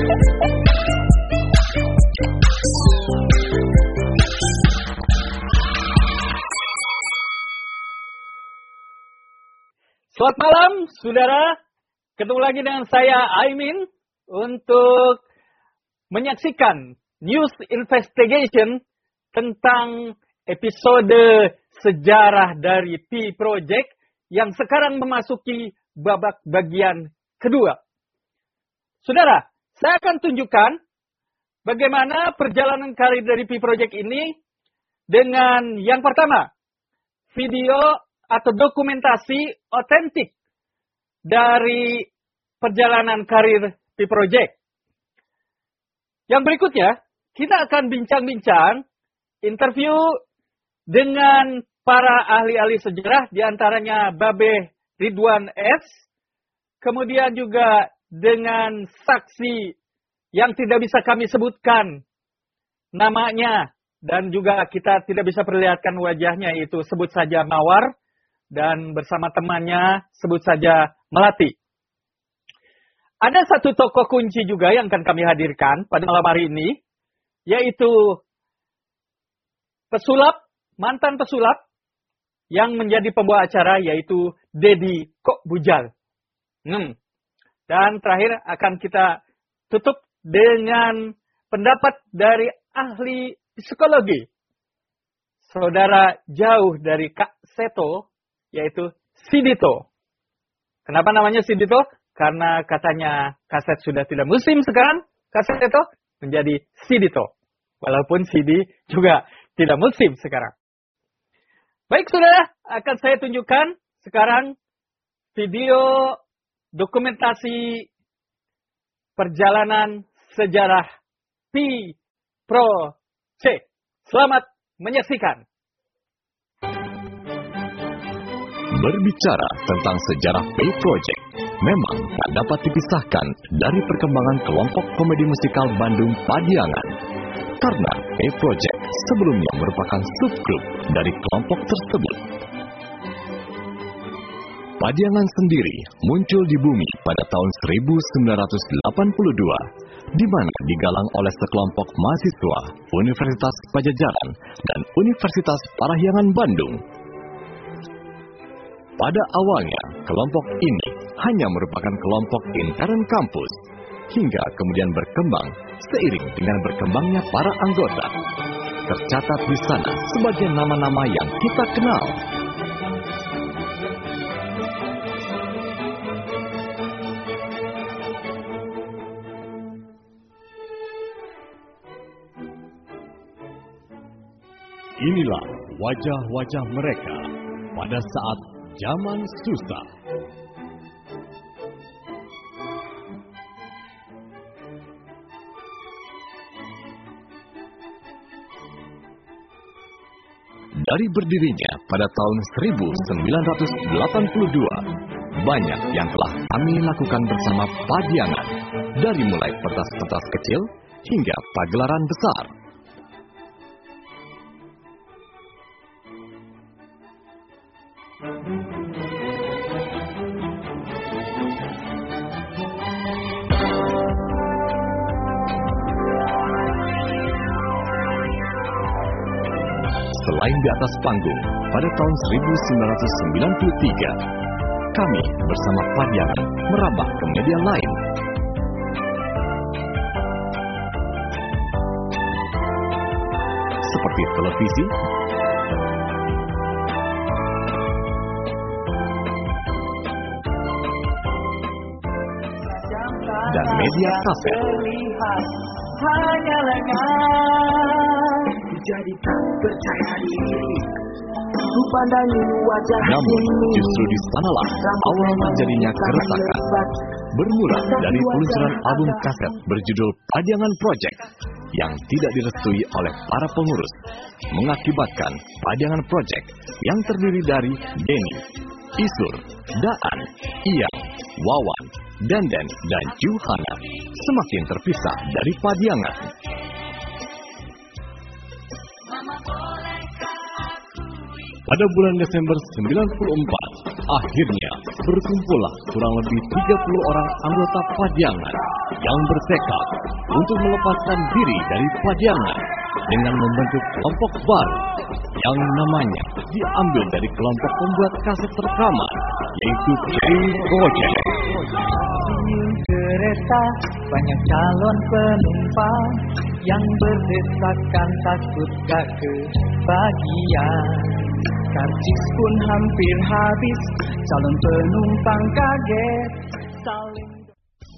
Selamat malam, saudara. Ketemu lagi dengan saya, Aimin, untuk menyaksikan news investigation tentang episode sejarah dari P Project yang sekarang memasuki babak bagian kedua. Saudara, saya akan tunjukkan bagaimana perjalanan karir dari P Project ini dengan yang pertama, video atau dokumentasi otentik dari perjalanan karir P Project. Yang berikutnya, kita akan bincang-bincang interview dengan para ahli-ahli sejarah, di antaranya Babe Ridwan S, kemudian juga dengan saksi yang tidak bisa kami sebutkan namanya, dan juga kita tidak bisa perlihatkan wajahnya, itu sebut saja Mawar, dan bersama temannya sebut saja Melati. Ada satu tokoh kunci juga yang akan kami hadirkan pada malam hari ini, yaitu pesulap, mantan pesulap, yang menjadi pembawa acara yaitu Dedi Kok Bujal. Hmm. Dan terakhir akan kita tutup dengan pendapat dari ahli psikologi. Saudara jauh dari Kak Seto, yaitu Sidito. Kenapa namanya Sidito? Karena katanya kaset sudah tidak musim sekarang, kaset itu menjadi Sidito. Walaupun CD juga tidak musim sekarang. Baik saudara, akan saya tunjukkan sekarang video dokumentasi perjalanan sejarah P Pro C. Selamat menyaksikan. Berbicara tentang sejarah P Project, memang tak dapat dipisahkan dari perkembangan kelompok komedi musikal Bandung Padiangan. Karena P Project sebelumnya merupakan subgrup dari kelompok tersebut. Padiangan sendiri muncul di bumi pada tahun 1982, di mana digalang oleh sekelompok mahasiswa Universitas Pajajaran dan Universitas Parahyangan Bandung pada awalnya, kelompok ini hanya merupakan kelompok intern kampus, hingga kemudian berkembang seiring dengan berkembangnya para anggota. Tercatat di sana sebagai nama-nama yang kita kenal. Inilah wajah-wajah mereka pada saat zaman susah. Dari berdirinya pada tahun 1982, banyak yang telah kami lakukan bersama Padiangan, dari mulai pentas-pentas kecil hingga pagelaran besar. Atas panggung, pada tahun 1993, kami bersama Padiangan merambah ke media lain. Seperti televisi, dan media kaset. hanya lengan jadi percaya diri ku pandangi wajah Namun justru di sanalah awal terjadinya keretakan. Bermula dari peluncuran album kaset berjudul Padiangan Project yang tidak direstui oleh para pengurus, mengakibatkan Padiangan Project yang terdiri dari Denny, Isur, Daan, Iya, Wawan, Denden, dan Juhana semakin terpisah dari Padiangan. Pada bulan Desember 94, akhirnya berkumpullah kurang lebih 30 orang anggota Padiangan yang bertekad untuk melepaskan diri dari Padiangan dengan membentuk kelompok baru yang namanya diambil dari kelompok pembuat kaset rekaman yaitu K Project. Stasiun kereta banyak calon penumpang yang berdesakan takut gak kebagian. Karcis pun hampir habis, calon penumpang kaget saling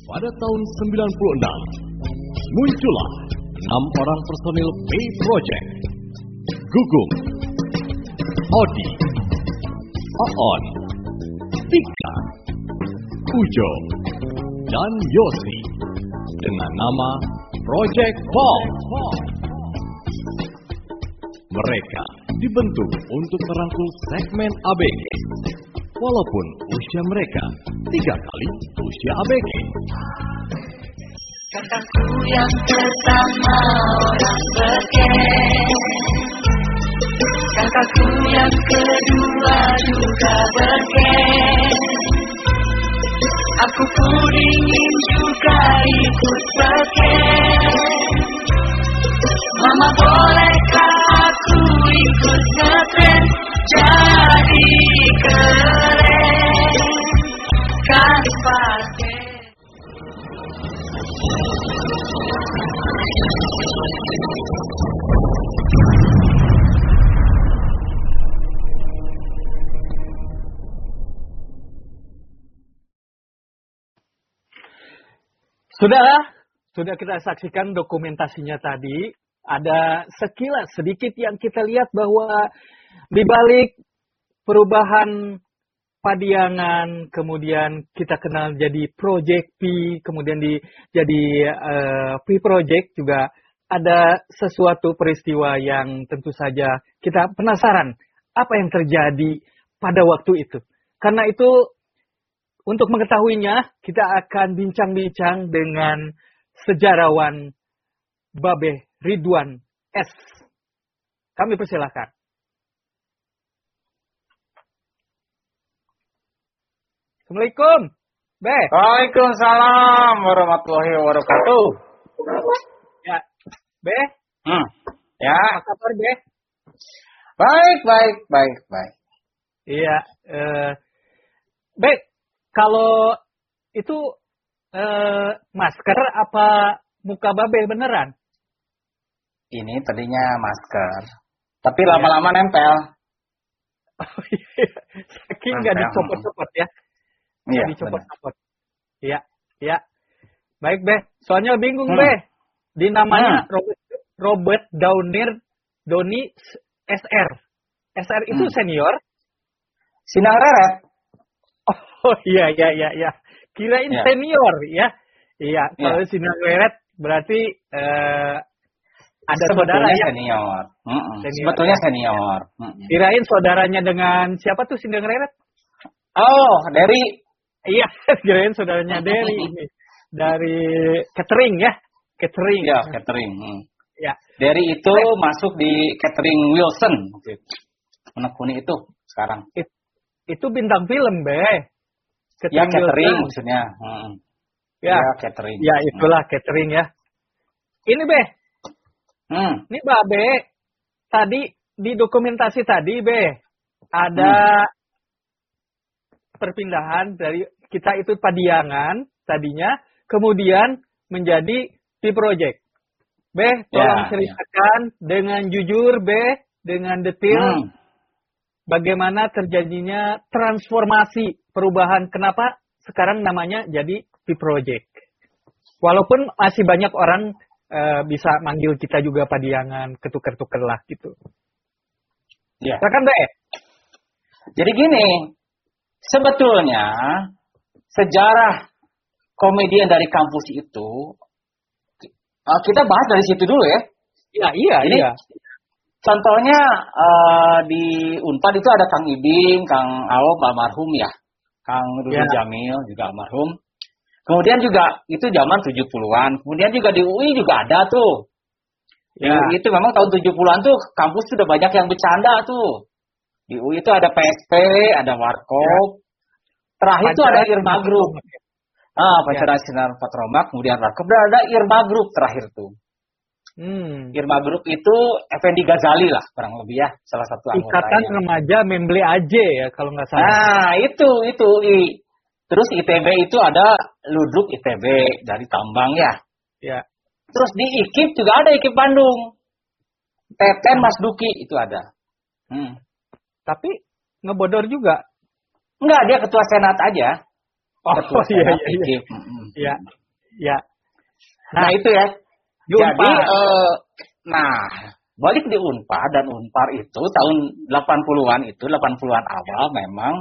Pada tahun 96, muncullah enam orang personil P Project. Gugum, Odi, Oon, Tika, Ujo, dan Yosi dengan nama Project Ball. Mereka dibentuk untuk merangkul segmen ABG. Walaupun usia mereka tiga kali usia ABG. Kakakku yang pertama orang beken Kakakku yang kedua juga beken Aku pun ingin juga ikut beken Mama bolehkah Sudah, sudah kita saksikan dokumentasinya tadi. Ada sekilas sedikit yang kita lihat bahwa di balik perubahan Padiangan, kemudian kita kenal jadi Project P, kemudian di jadi eh, P Project juga ada sesuatu peristiwa yang tentu saja kita penasaran apa yang terjadi pada waktu itu. Karena itu untuk mengetahuinya, kita akan bincang-bincang dengan sejarawan Babe Ridwan S. Kami persilahkan. Assalamualaikum. Be. Waalaikumsalam warahmatullahi wabarakatuh. Ya. Be. Hmm. Ya, Apa kabar, Be? baik, baik, baik, baik. Iya. Eh, Be, kalau itu eh, masker apa muka Babe beneran? Ini tadinya masker, tapi lama-lama nempel. Oh, iya. Saking nggak dicopot-copot ya. Iya, dicopot-copot. Iya, iya. Baik, Be. Soalnya bingung, Hmm. Be. Di namanya Hmm. Robert, Robert Downey Doni SR. SR itu Hmm. senior. Sinang reret. Oh, iya, iya, iya, iya. Kirain Iya. senior, ya. Iya, Iya. kalau Sinar Weret berarti eh, ada saudara ya. senior. Senior. Sebetulnya senior. Kirain saudaranya dengan siapa tuh Sinar Weret? Oh, dari Iya, kirain saudaranya dari ini. Dari catering ya. Catering. ya catering. Hmm. Ya. Dari itu masuk di catering Wilson. Menekuni itu sekarang. Itu bintang film, Be. Ya catering Wilson. maksudnya. Hmm. Ya. Ya, catering. Ya, itulah catering ya. Ini, Be. Hmm. Ini Babe. Tadi di dokumentasi tadi, Be. Ada perpindahan dari kita itu Padiangan tadinya, kemudian menjadi P Project. Be, tolong Ya, ceritakan dengan jujur, Be, dengan detail Hmm. bagaimana terjadinya transformasi perubahan. Kenapa sekarang namanya jadi P Project? Walaupun masih banyak orang eh, bisa manggil kita juga Padiangan, ketuker-tuker lah gitu. Ya. Silakan, Be. Jadi gini, sebetulnya sejarah komedian dari kampus itu eh, kita bahas dari situ dulu ya. Iya, iya, Ini iya. contohnya eh, di Unpad itu ada Kang Ibing, Kang Awop almarhum ya. Kang Rudi Ya. Jamil juga almarhum. Kemudian juga itu zaman 70-an. Kemudian juga di UI juga ada tuh. Di Ya. UI itu memang tahun 70-an tuh kampus sudah banyak yang bercanda tuh. Di UI itu ada PSP, ada Warkop. Terakhir itu ada. Irma Group. Ah, Pancasila Sinar Patromak, kemudian Rakep, dan ada Irma Group terakhir tuh. Hmm. Irma Group itu Effendi Ghazali lah, kurang lebih ya, salah satu Ikatan anggotanya. Remaja Memble Aje ya kalau nggak salah. Nah, itu, itu. I. Terus ITB itu ada Ludruk ITB dari Tambang ya. Ya. Terus di IKIP juga ada IKIP Bandung. Teten Mas Duki itu ada. Hmm. Tapi ngebodor juga. Enggak, dia ketua senat aja. Oh ketua iya senat iya iya. IKIP. Mm-mm. Iya. Iya. Nah, itu ya. Di Jadi, eh, nah, balik di Unpar dan Unpar itu tahun 80-an itu, 80-an awal memang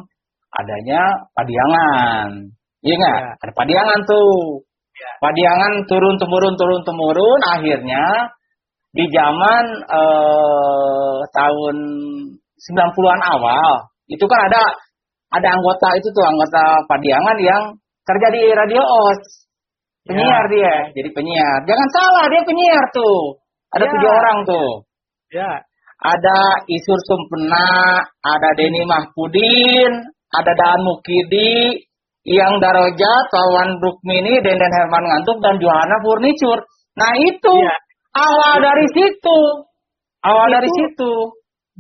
adanya Padiangan. Iya nggak? Iya. Ada Padiangan tuh. Iya. Padiangan turun temurun turun temurun akhirnya di zaman eh, tahun 90-an awal itu kan ada ada anggota itu tuh anggota Padiangan yang kerja di Radio OS. Penyiar dia, jadi penyiar. Jangan salah, dia penyiar tuh. Ada Ya. tujuh orang tuh. Ya. Ada Isur Sumpena, ada Denny Mahpudin, ada Daan Mukidi, Yang Darojat, Wawan Rukmini, Denden Herman Ngantuk, dan Johanna Furniture. Nah itu Iya. awal dari situ. Awal Itu- dari situ.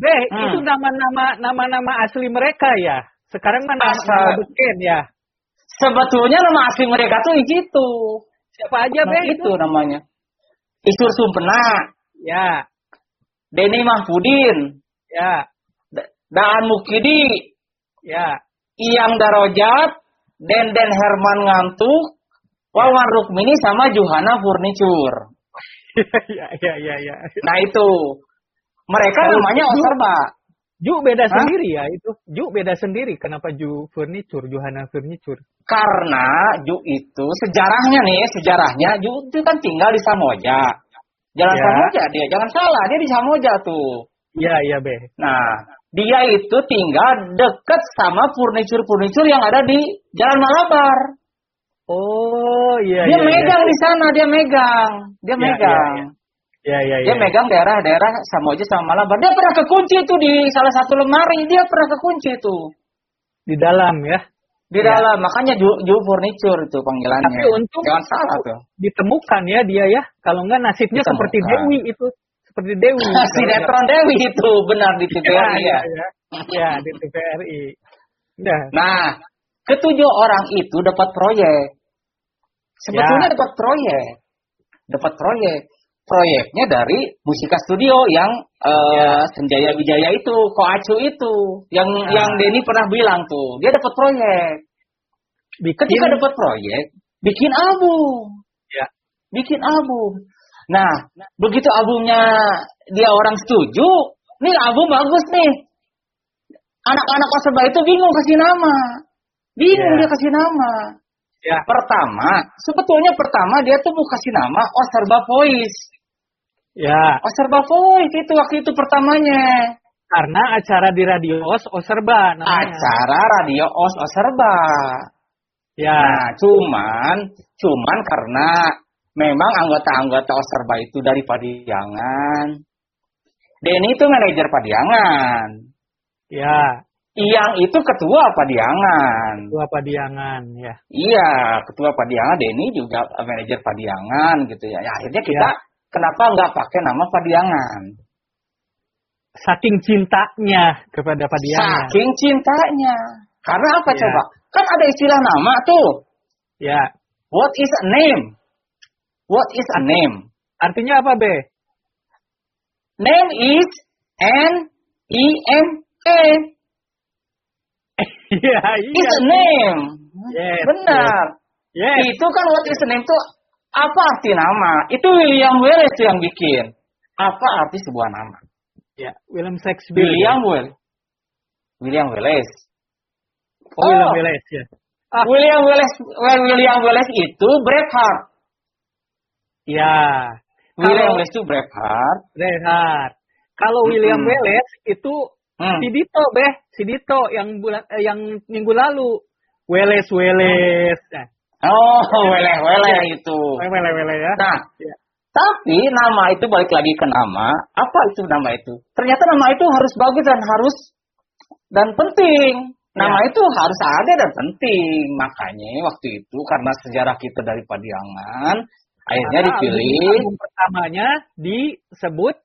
Beh, Hmm. itu nama-nama nama-nama asli mereka ya. Sekarang mah nama, beken ya. Sebetulnya nama asli mereka tuh di situ. Siapa aja Nah, Beh itu namanya. Isur Sumpena, Ya, Denny Mahpudin, ya, Daan Mukidi, ya. Iyang Darojat, Denden Herman Ngantuk, Wawan Rukmini sama Johanna Furniture. ya, ya, ya, ya. Nah itu. Mereka Kalau namanya itu- Oserba. Ju beda Hah? sendiri ya itu. Ju beda sendiri. Kenapa Ju Furniture, Johanna Furniture? Karena Ju itu sejarahnya nih, sejarahnya Ju itu kan tinggal di Samoja. Jalan Ya. Samoja dia, jangan salah, dia di Samoja tuh. Iya, iya, Beh. Nah, dia itu tinggal deket sama furniture-furniture yang ada di Jalan Malabar. Oh, iya, dia iya. megang di sana, dia megang. Dia Ya, megang. Iya, iya, iya. Dia megang daerah-daerah Samoja sama Malabar. Dia pernah kekunci itu di salah satu lemari, dia pernah kekunci itu. di dalam ya. Di Ya. dalam, makanya Ju, Ju Furniture itu panggilannya. Tapi untung Jangan salah tuh. ditemukan ya dia ya. Kalau enggak nasibnya Ditemukan. seperti Dewi itu. Seperti Dewi. Sinetron Dewi itu benar di Ya, TVRI ya, ya. ya. Di TVRI. Ya. Nah, ketujuh orang itu dapat proyek. Sebetulnya Ya. dapat proyek. Dapat proyek. Proyeknya dari Musika Studio yang eh, Ya. Senjaya Wijaya itu, Koacu itu, yang Ya. yang Denny pernah bilang tuh, dia dapat proyek. Bikin, Ketika dapat proyek, bikin album. Ya. Bikin album. Nah, begitu albumnya dia orang setuju, nih album bagus nih. Anak-anak Oserba itu bingung kasih nama. Bingung Ya. dia kasih nama. Ya. Pertama, sebetulnya pertama dia tuh mau kasih nama Oserba Voice. Ya, Oserba Voice itu waktu itu pertamanya. karena acara di radio Os Oserba namanya. Acara radio Os Oserba. Ya, Nah, cuman, cuman karena memang anggota-anggota Oserba itu dari Padiangan. Denny itu manajer Padiangan. ya. Iyang itu ketua Padiangan. Dua Padiangan ya. Iya, ketua Padiangan, Denny juga manajer Padiangan gitu ya. Ya, akhirnya kita Ya. kenapa nggak pakai nama Padiangan? Saking cintanya kepada Padiangan. Saking cintanya. Karena apa Ya. coba? Kan ada istilah nama tuh. Ya. What is a name? What is a name? Artinya apa, Be? Name is N E M A. Iya, Is iya. a name. Yes, Benar. Yes. Itu kan what is a name tuh apa arti nama? Itu William Wallace yang bikin. Apa arti sebuah nama? Ya, William Shakespeare. William Wallace. William Wallace. Oh, William Oh. Wallace ya. Ah. William Wallace, William Wallace itu Braveheart. Ya. William Wallace itu Braveheart. Reinhard. Kalau William Mm-mm. Wallace itu Hmm. si Dito, Beh. Si Dito yang bulan eh, yang minggu lalu. Wallace, Wallace. Nah, Oh, weleh weleh Iya. itu. Wallace, Wallace ya. Nah, Ya. tapi nama itu balik lagi ke nama. Apa itu nama itu? Ternyata nama itu harus bagus dan harus dan penting. Nama Ya. itu harus ada dan penting. Makanya waktu itu karena sejarah kita dari Padiangan, akhirnya Karena dipilih album, pertamanya disebut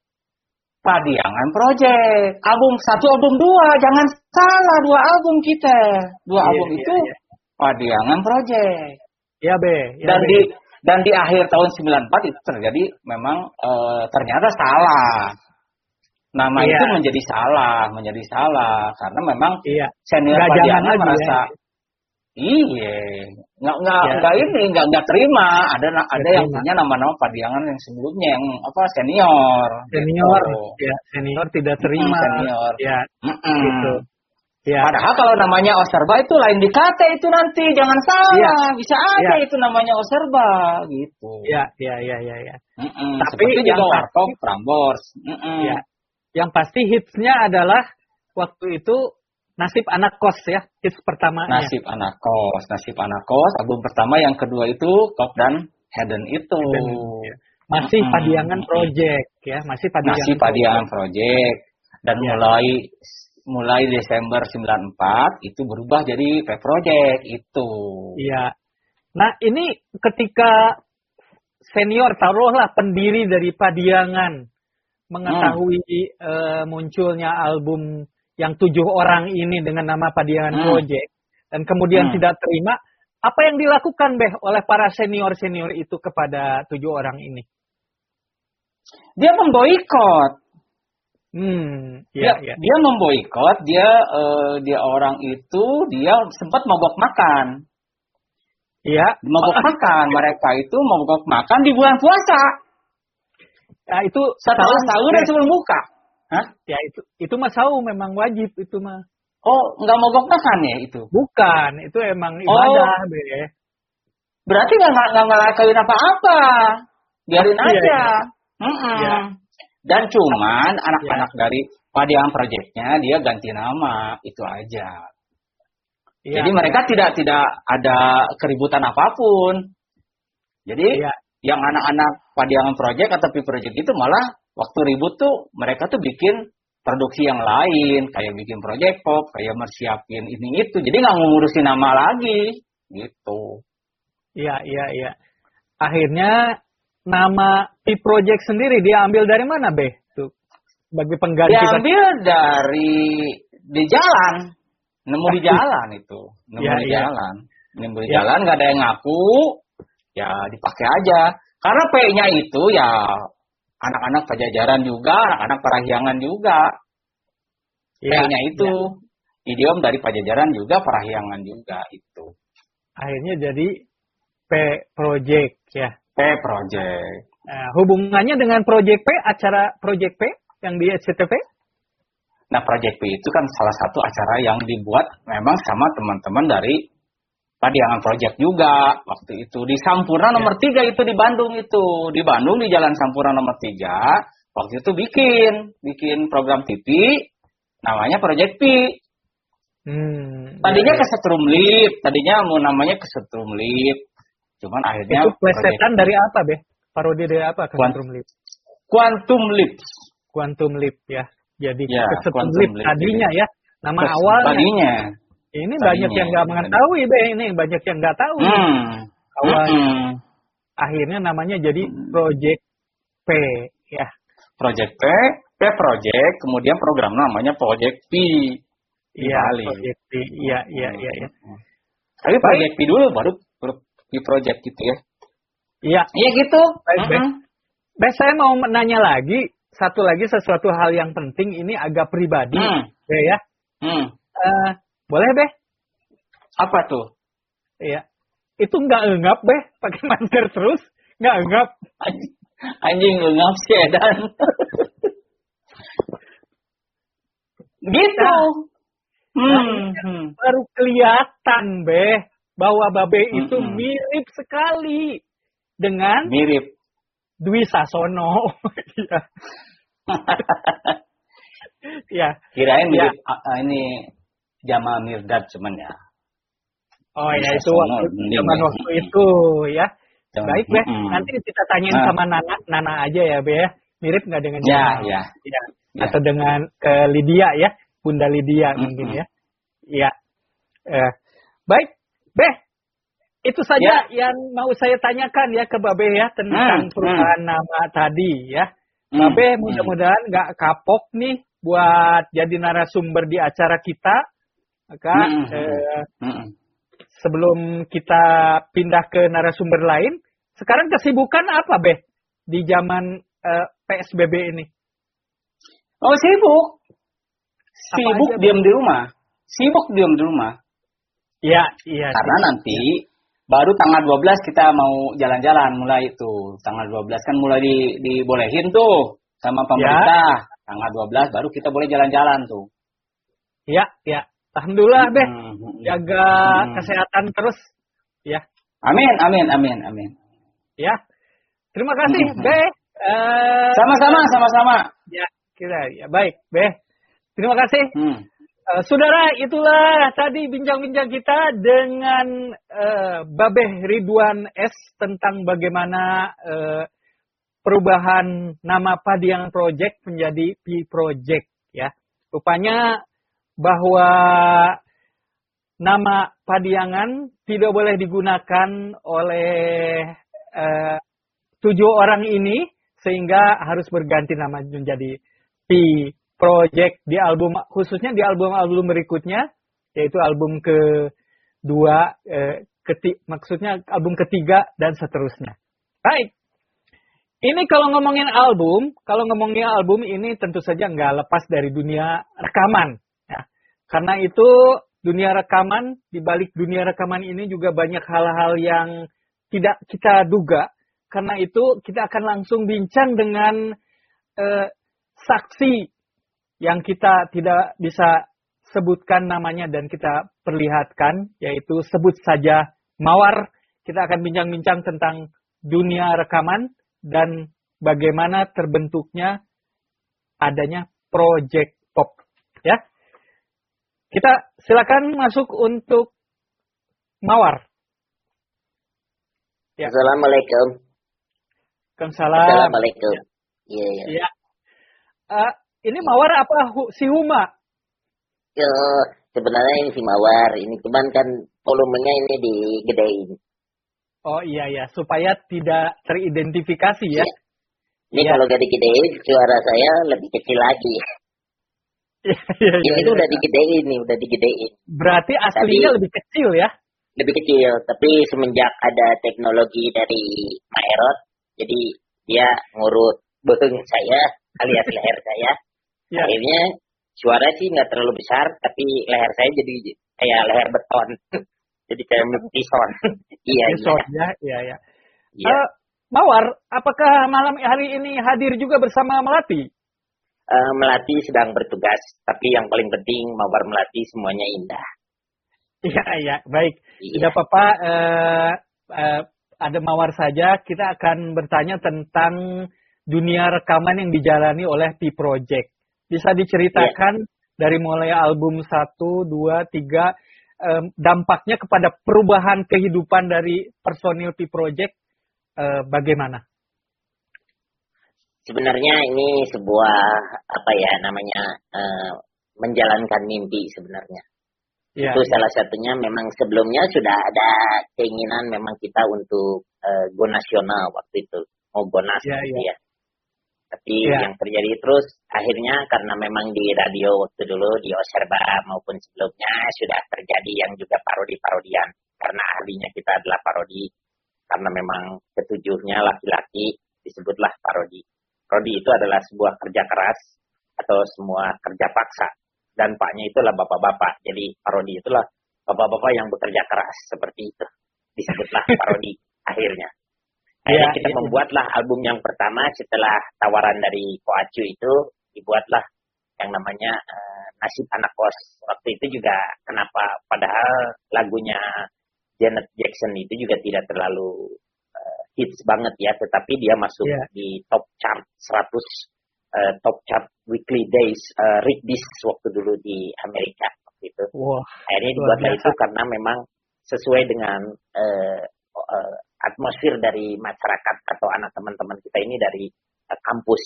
Padiangan Project. Album satu, album dua. Jangan salah, dua album kita. Dua Iya, album iya, itu iya. Padiangan Project. ya be. Ya, dan Be. di dan di akhir tahun 94 itu terjadi memang eh, ternyata salah. Nama Iya. itu menjadi salah, menjadi salah karena memang Iya. senior Padiangan lagi merasa ya. iya nggak nggak Ya. nggak ini nggak nggak terima ada ada yang punya nama-nama Padiangan yang sebelumnya yang apa senior Senior, gitu. ya senior tidak terima. senior. Ya, Mm-mm. gitu. Ya, Padahal kalau namanya Oserba itu lain dikata itu nanti jangan salah bisa aja Iya. itu namanya Oserba gitu. ya, ya, ya, ya, ya. Mm-mm. Tapi Seperti yang juga Warkop, Prambors. Mm-mm. Ya. Yang pasti hitsnya adalah waktu itu nasib anak kos ya, hits pertamanya. Nasib anak kos, nasib anak kos. Album pertama, yang kedua itu Kop dan Hayden itu. Ya. Masih Mm-mm. Padiangan Project ya, masih Padiangan. Nasib Padiangan Project. Dan Ya. mulai mulai Desember 94 itu berubah jadi P Project itu. Iya. Nah, ini ketika senior taruhlah pendiri dari Padiangan mengetahui eh, munculnya album yang tujuh orang ini dengan nama Padiangan Hmm. Project dan kemudian Hmm. tidak terima, apa yang dilakukan Beh oleh para senior-senior itu kepada tujuh orang ini? Dia memboikot. Hmm, Dia, ya, ya. dia memboikot. Dia eh, dia orang itu dia sempat mogok makan. Iya. Mogok makan. Mereka itu mogok makan di bulan puasa. Nah, itu Setelah sahur dan sebelum buka. Hah? Ya itu itu mah saum memang wajib itu mah. Oh, nggak mogok makan ya itu? Bukan, itu emang Oh. ibadah, Beh. Berarti nggak nggak ngelakuin apa-apa. Biarin Iya, aja. iya. Iya. Dan cuman anak-anak dari Padiangan Projectnya dia ganti nama itu aja. Iya, Jadi mereka tidak tidak ada keributan apa pun. Jadi Iya. yang anak-anak Padiangan Project atau Pi Project itu malah waktu ribut tuh mereka tuh bikin produksi yang lain kayak bikin project pop kayak mersiapin ini itu jadi nggak ngurusin nama lagi gitu Iya, iya, iya. Akhirnya nama P Project sendiri dia ambil dari mana, Be? Tuh. Bagi pengganti diambil dari di jalan nemu di jalan itu nemu Ya, di ya. jalan nemu di Ya. jalan nggak ada yang ngaku ya dipakai aja karena P-nya itu ya anak-anak pajajaran juga anak-anak parahyangan juga Iya, P-nya itu iya. idiom dari pajajaran juga parahyangan juga itu Akhirnya jadi P Project ya. P Project Nah, hubungannya dengan Project P, acara Project P yang di SCTV? Nah, Project P itu kan salah satu acara yang dibuat memang sama teman-teman dari Padiangan Project juga waktu itu di Sampurna nomor tiga itu di Bandung itu di Bandung di Jalan Sampurna nomor tiga waktu itu bikin bikin program TV namanya Project P Hmm. tadinya iya, ke Setrum Lip tadinya mau namanya ke Setrum Lip cuman akhirnya Itu plesetan dari apa, Be? Parodi dari apa? Kuant- Kesetrum Lip. Quantum Quantum Lip ya. Jadi Ya, Kesetrum Quantum Lip Leap, tadinya ya. Nama awalnya. tadinya Ini Tadinya, banyak yang nggak mengetahui, Be. Ini banyak yang nggak tahu. hmm. Awalnya. Mm-mm. Akhirnya namanya jadi Project P ya. Project P, P Project, kemudian program namanya Project P. Di Iya. Project P. Iya, iya, iya, iya. Tapi Project P dulu baru P Project gitu ya. Iya, Iya gitu. Baik, baik. Mm-mm. Be, saya mau menanya lagi satu lagi sesuatu hal yang penting ini agak pribadi, Hmm. Be ya. Hmm. Eh, boleh, Be? Apa tuh? Iya. Itu nggak engap, Be, pakai masker terus, nggak engap. Anjing, anjing lu sih dan. gitu. Hmm. hmm. Baru kelihatan, Be, bahwa Babe itu Mm-mm. mirip sekali dengan Mirip. Dwi Sasono. Iya. Iya. Kirain Ya. mirip ah, ini Jamal Mirdad cuman ya. Oh ya itu waktu zaman ya. waktu itu ya. Jamal- Baik Be, Mm-mm. nanti kita tanyain Ah. sama Nana, Nana aja ya Be ya. Mirip nggak dengan Ya, Jamal? ya. Ya. Ya. Atau dengan ke Lydia ya, Bunda Lydia Mm-mm. mungkin ya. Iya. Eh, baik, Beh, itu saja yang mau saya tanyakan ya ke Babe ya tentang Hmm, perubahan nama tadi ya. Hmm, Babe hmm. mudah-mudahan nggak kapok nih buat jadi narasumber di acara kita. Maka Hmm, hmm, eh, Mm-mm. sebelum kita pindah ke narasumber lain, sekarang kesibukan apa Beh di zaman eh, PSBB ini? Oh sibuk. Sibuk aja, diam di rumah. Sibuk diam di rumah. Iya, iya. Karena nanti baru tanggal 12 kita mau jalan-jalan mulai itu. Tanggal 12 kan mulai di, dibolehin tuh sama pemerintah. Tanggal 12 baru kita boleh jalan-jalan tuh. Iya, iya. Alhamdulillah Beh, Hmm, hmm, jaga Hmm. kesehatan terus ya. Amin, amin, amin, amin. Ya. Terima kasih, Mhm. Be. Eh, Sama-sama, sama-sama. Ya, kita ya baik, Be. Terima kasih. Hmm. Eh, saudara, itulah tadi bincang-bincang kita dengan eh, Babeh Ridwan S tentang bagaimana eh, perubahan nama Padiang Project menjadi P Project ya. Rupanya bahwa nama Padiangan tidak boleh digunakan oleh eh, tujuh orang ini sehingga harus berganti nama menjadi P Project di album khususnya di album-album berikutnya yaitu album kedua eh, keti, maksudnya album ketiga dan seterusnya. Baik. Ini kalau ngomongin album, kalau ngomongin album ini tentu saja nggak lepas dari dunia rekaman. Karena itu dunia rekaman, di balik dunia rekaman ini juga banyak hal-hal yang tidak kita duga. Karena itu kita akan langsung bincang dengan eh, saksi yang kita tidak bisa sebutkan namanya dan kita perlihatkan, yaitu sebut saja Mawar. Kita akan bincang-bincang tentang dunia rekaman dan bagaimana terbentuknya adanya project pop. Ya, kita silakan masuk untuk Mawar. Ya. Assalamualaikum. Waalaikumsalam. Assalamualaikum. Iya, iya. Ya. Eh, ini Mawar apa Hu- si Huma? Yo, sebenarnya ini si Mawar. Ini cuman kan volumenya ini digedein. Oh iya ya, supaya tidak teridentifikasi ya. Iya. Ini Iya. kalau gak digedein, suara saya lebih kecil lagi. Iya, iya, iya, Ini tuh iya. udah digedein nih, udah digedein. Berarti aslinya lebih kecil ya? Lebih kecil, tapi semenjak ada teknologi dari Maerot, jadi dia ngurut beheng saya, alias leher saya. Ya. Akhirnya suara sih nggak terlalu besar, tapi leher saya jadi kayak leher beton. jadi kayak tison. iya, iya. Ya, iya ya. Iya. Eh, Mawar, apakah malam hari ini hadir juga bersama Melati? Eh, Melati sedang bertugas, tapi yang paling penting Mawar Melati semuanya indah. Iya, iya, baik. Iya. Tidak apa-apa, eh, eh, ada Mawar saja. Kita akan bertanya tentang dunia rekaman yang dijalani oleh P Project. Bisa diceritakan dari mulai album 1, 2, 3, em, dampaknya kepada perubahan kehidupan dari personil P Project eh, bagaimana? Sebenarnya ini sebuah apa ya namanya eh, menjalankan mimpi sebenarnya. Ya, Itu salah satunya memang sebelumnya sudah ada keinginan memang kita untuk eh, go nasional waktu itu mau gonas Ya, gitu ya. ya. Tapi Ya. yang terjadi terus akhirnya karena memang di radio waktu dulu di Oserba maupun sebelumnya sudah terjadi yang juga parodi-parodian karena ahlinya kita adalah parodi karena memang ketujuhnya laki-laki disebutlah parodi. Parodi itu adalah sebuah kerja keras atau semua kerja paksa dan paknya itulah bapak-bapak. Jadi parodi itulah bapak-bapak yang bekerja keras seperti itu. Disebutlah parodi akhirnya. Akhirnya Ya, kita ya, ya. membuatlah album yang pertama setelah tawaran dari Koacu itu dibuatlah yang namanya eh, Nasib Anak Kos. Waktu itu juga kenapa padahal lagunya Janet Jackson itu juga tidak terlalu hits banget ya, tetapi dia masuk Ya. di top chart 100 eh, top chart weekly days uh, read this waktu dulu di Amerika waktu itu. Wah, Akhirnya dibuatlah itu karena memang sesuai dengan eh, eh, atmosfer dari masyarakat atau anak teman-teman kita ini dari eh, kampus.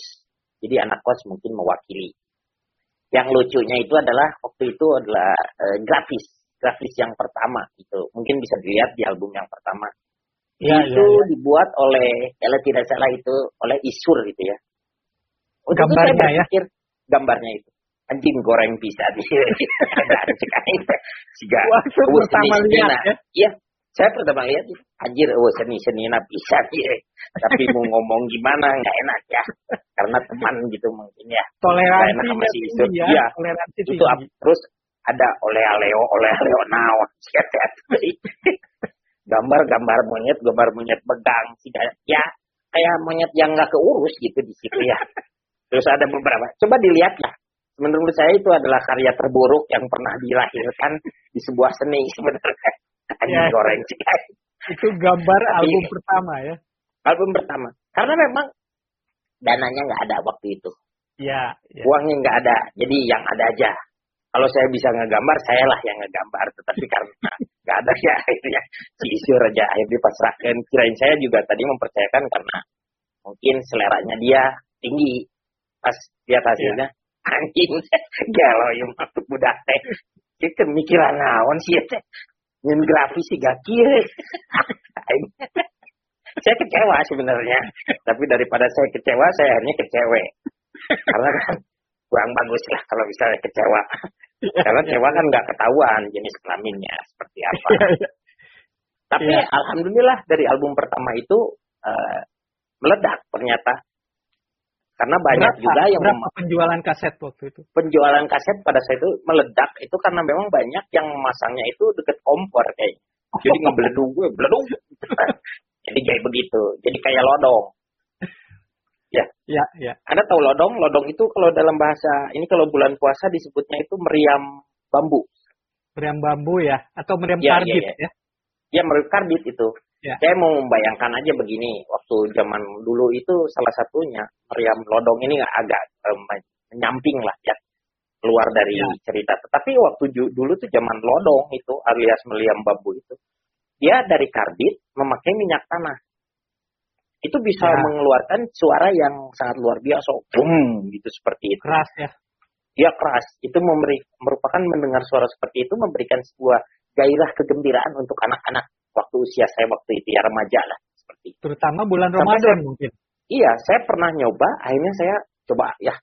Jadi anak kos mungkin mewakili. Yang lucunya itu adalah waktu itu adalah eh, grafis. grafis yang pertama itu. Mungkin bisa dilihat di album yang pertama. Iya, iya, itu iya. dibuat oleh kalau tidak salah itu oleh Isur gitu ya. Itu Gambarnya saya ya? Gambarnya itu. Anjing goreng bisa di Siga. Waktu pertama lihat ya. Iya, saya pertama lihat anjir oh seni-seni nah bisa ya. Tapi mau ngomong gimana nggak enak ya. Karena teman gitu mungkin ya. Nggak enak sama si Isur. ya. Iya. Toleransi Itu tinggi. terus ada oleh aleo oleh aleo naon gambar-gambar monyet gambar monyet begang sih ya kayak monyet yang nggak keurus gitu di situ ya terus ada beberapa coba dilihat lah menurut saya itu adalah karya terburuk yang pernah dilahirkan di sebuah seni sebenarnya anjing Ya. goreng sih Itu gambar Tapi- album pertama ya. album pertama karena memang dananya nggak ada waktu itu Iya, iya. uangnya nggak ada jadi yang ada aja kalau saya bisa ngegambar saya lah yang ngegambar. Tetapi karena nggak ada ya akhirnya si Isur aja akhirnya dipasrahkan. Kirain saya juga tadi mempercayakan karena mungkin seleranya dia tinggi pas lihat hasilnya anjing galau yang masuk budak teh. Dia kemikiran naon sih ya teh? Nyen grafis sih gak kira Aing. saya kecewa sebenarnya. Tapi daripada saya kecewa saya akhirnya kecewe. Karena kan kurang bagus lah kalau misalnya kecewa. Karena kecewa kan nggak ketahuan jenis kelaminnya seperti apa. Iya, iya. tapi Iya. alhamdulillah dari album pertama itu eh, meledak ternyata. Karena banyak Berapa, juga yang berapa penjualan kaset waktu itu? penjualan kaset pada saat itu meledak itu karena memang banyak yang memasangnya itu deket kompor kayaknya. Jadi ngebeledung gue beledung jadi kayak begitu. Jadi kayak lodong Iya, iya. Anda tahu lodong? Lodong itu kalau dalam bahasa ini kalau bulan puasa disebutnya itu meriam bambu. Meriam bambu ya atau meriam Iya, karbit iya, ya. Ya meriam karbit itu. Ya. Saya mau membayangkan aja begini, waktu zaman dulu itu salah satunya meriam lodong ini agak eh, menyamping lah ya keluar dari Ya. cerita. Tetapi waktu dulu tuh zaman lodong itu alias meriam bambu itu, dia dari karbit memakai minyak tanah. Itu bisa Ya. mengeluarkan suara yang sangat luar biasa, boom gitu seperti itu. Keras ya. dia keras itu memberi merupakan mendengar suara seperti itu memberikan sebuah gairah kegembiraan untuk anak-anak waktu usia saya waktu itu ya remaja lah seperti itu. Terutama bulan Ramadan mungkin. Iya, saya pernah nyoba, akhirnya saya coba ya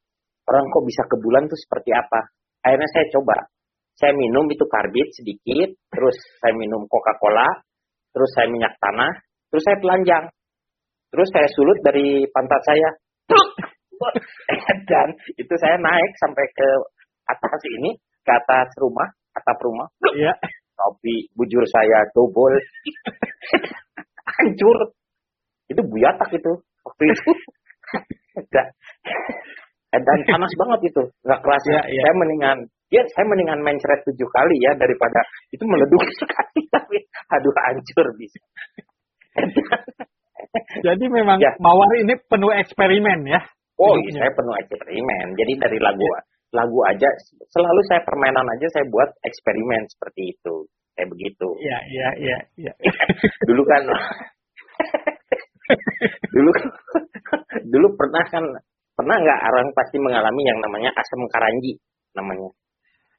orang kok bisa ke bulan tuh seperti apa. Akhirnya saya coba, saya minum itu karbit sedikit, terus saya minum Coca-Cola, terus saya minyak tanah, terus saya telanjang, terus saya sulut dari pantat saya, dan itu saya naik sampai ke atas ini, ke atas rumah, atap rumah, Iya. tapi bujur saya double hancur. Itu buyatak itu waktu itu. Nggak. dan panas banget itu. Nggak keras. Iya, iya. saya mendingan ya saya mendingan main ceret tujuh kali ya daripada itu meleduk sekali. Tapi aduh hancur bisa Jadi memang Ya. Mawar ini penuh eksperimen ya. oh Hidupnya. saya penuh eksperimen. Jadi dari lagu lagu aja selalu saya permainan aja saya buat eksperimen seperti itu. Kayak begitu. Iya, iya, iya, iya. dulu kan dulu dulu pernah kan pernah nggak orang pasti mengalami yang namanya asam karanji namanya?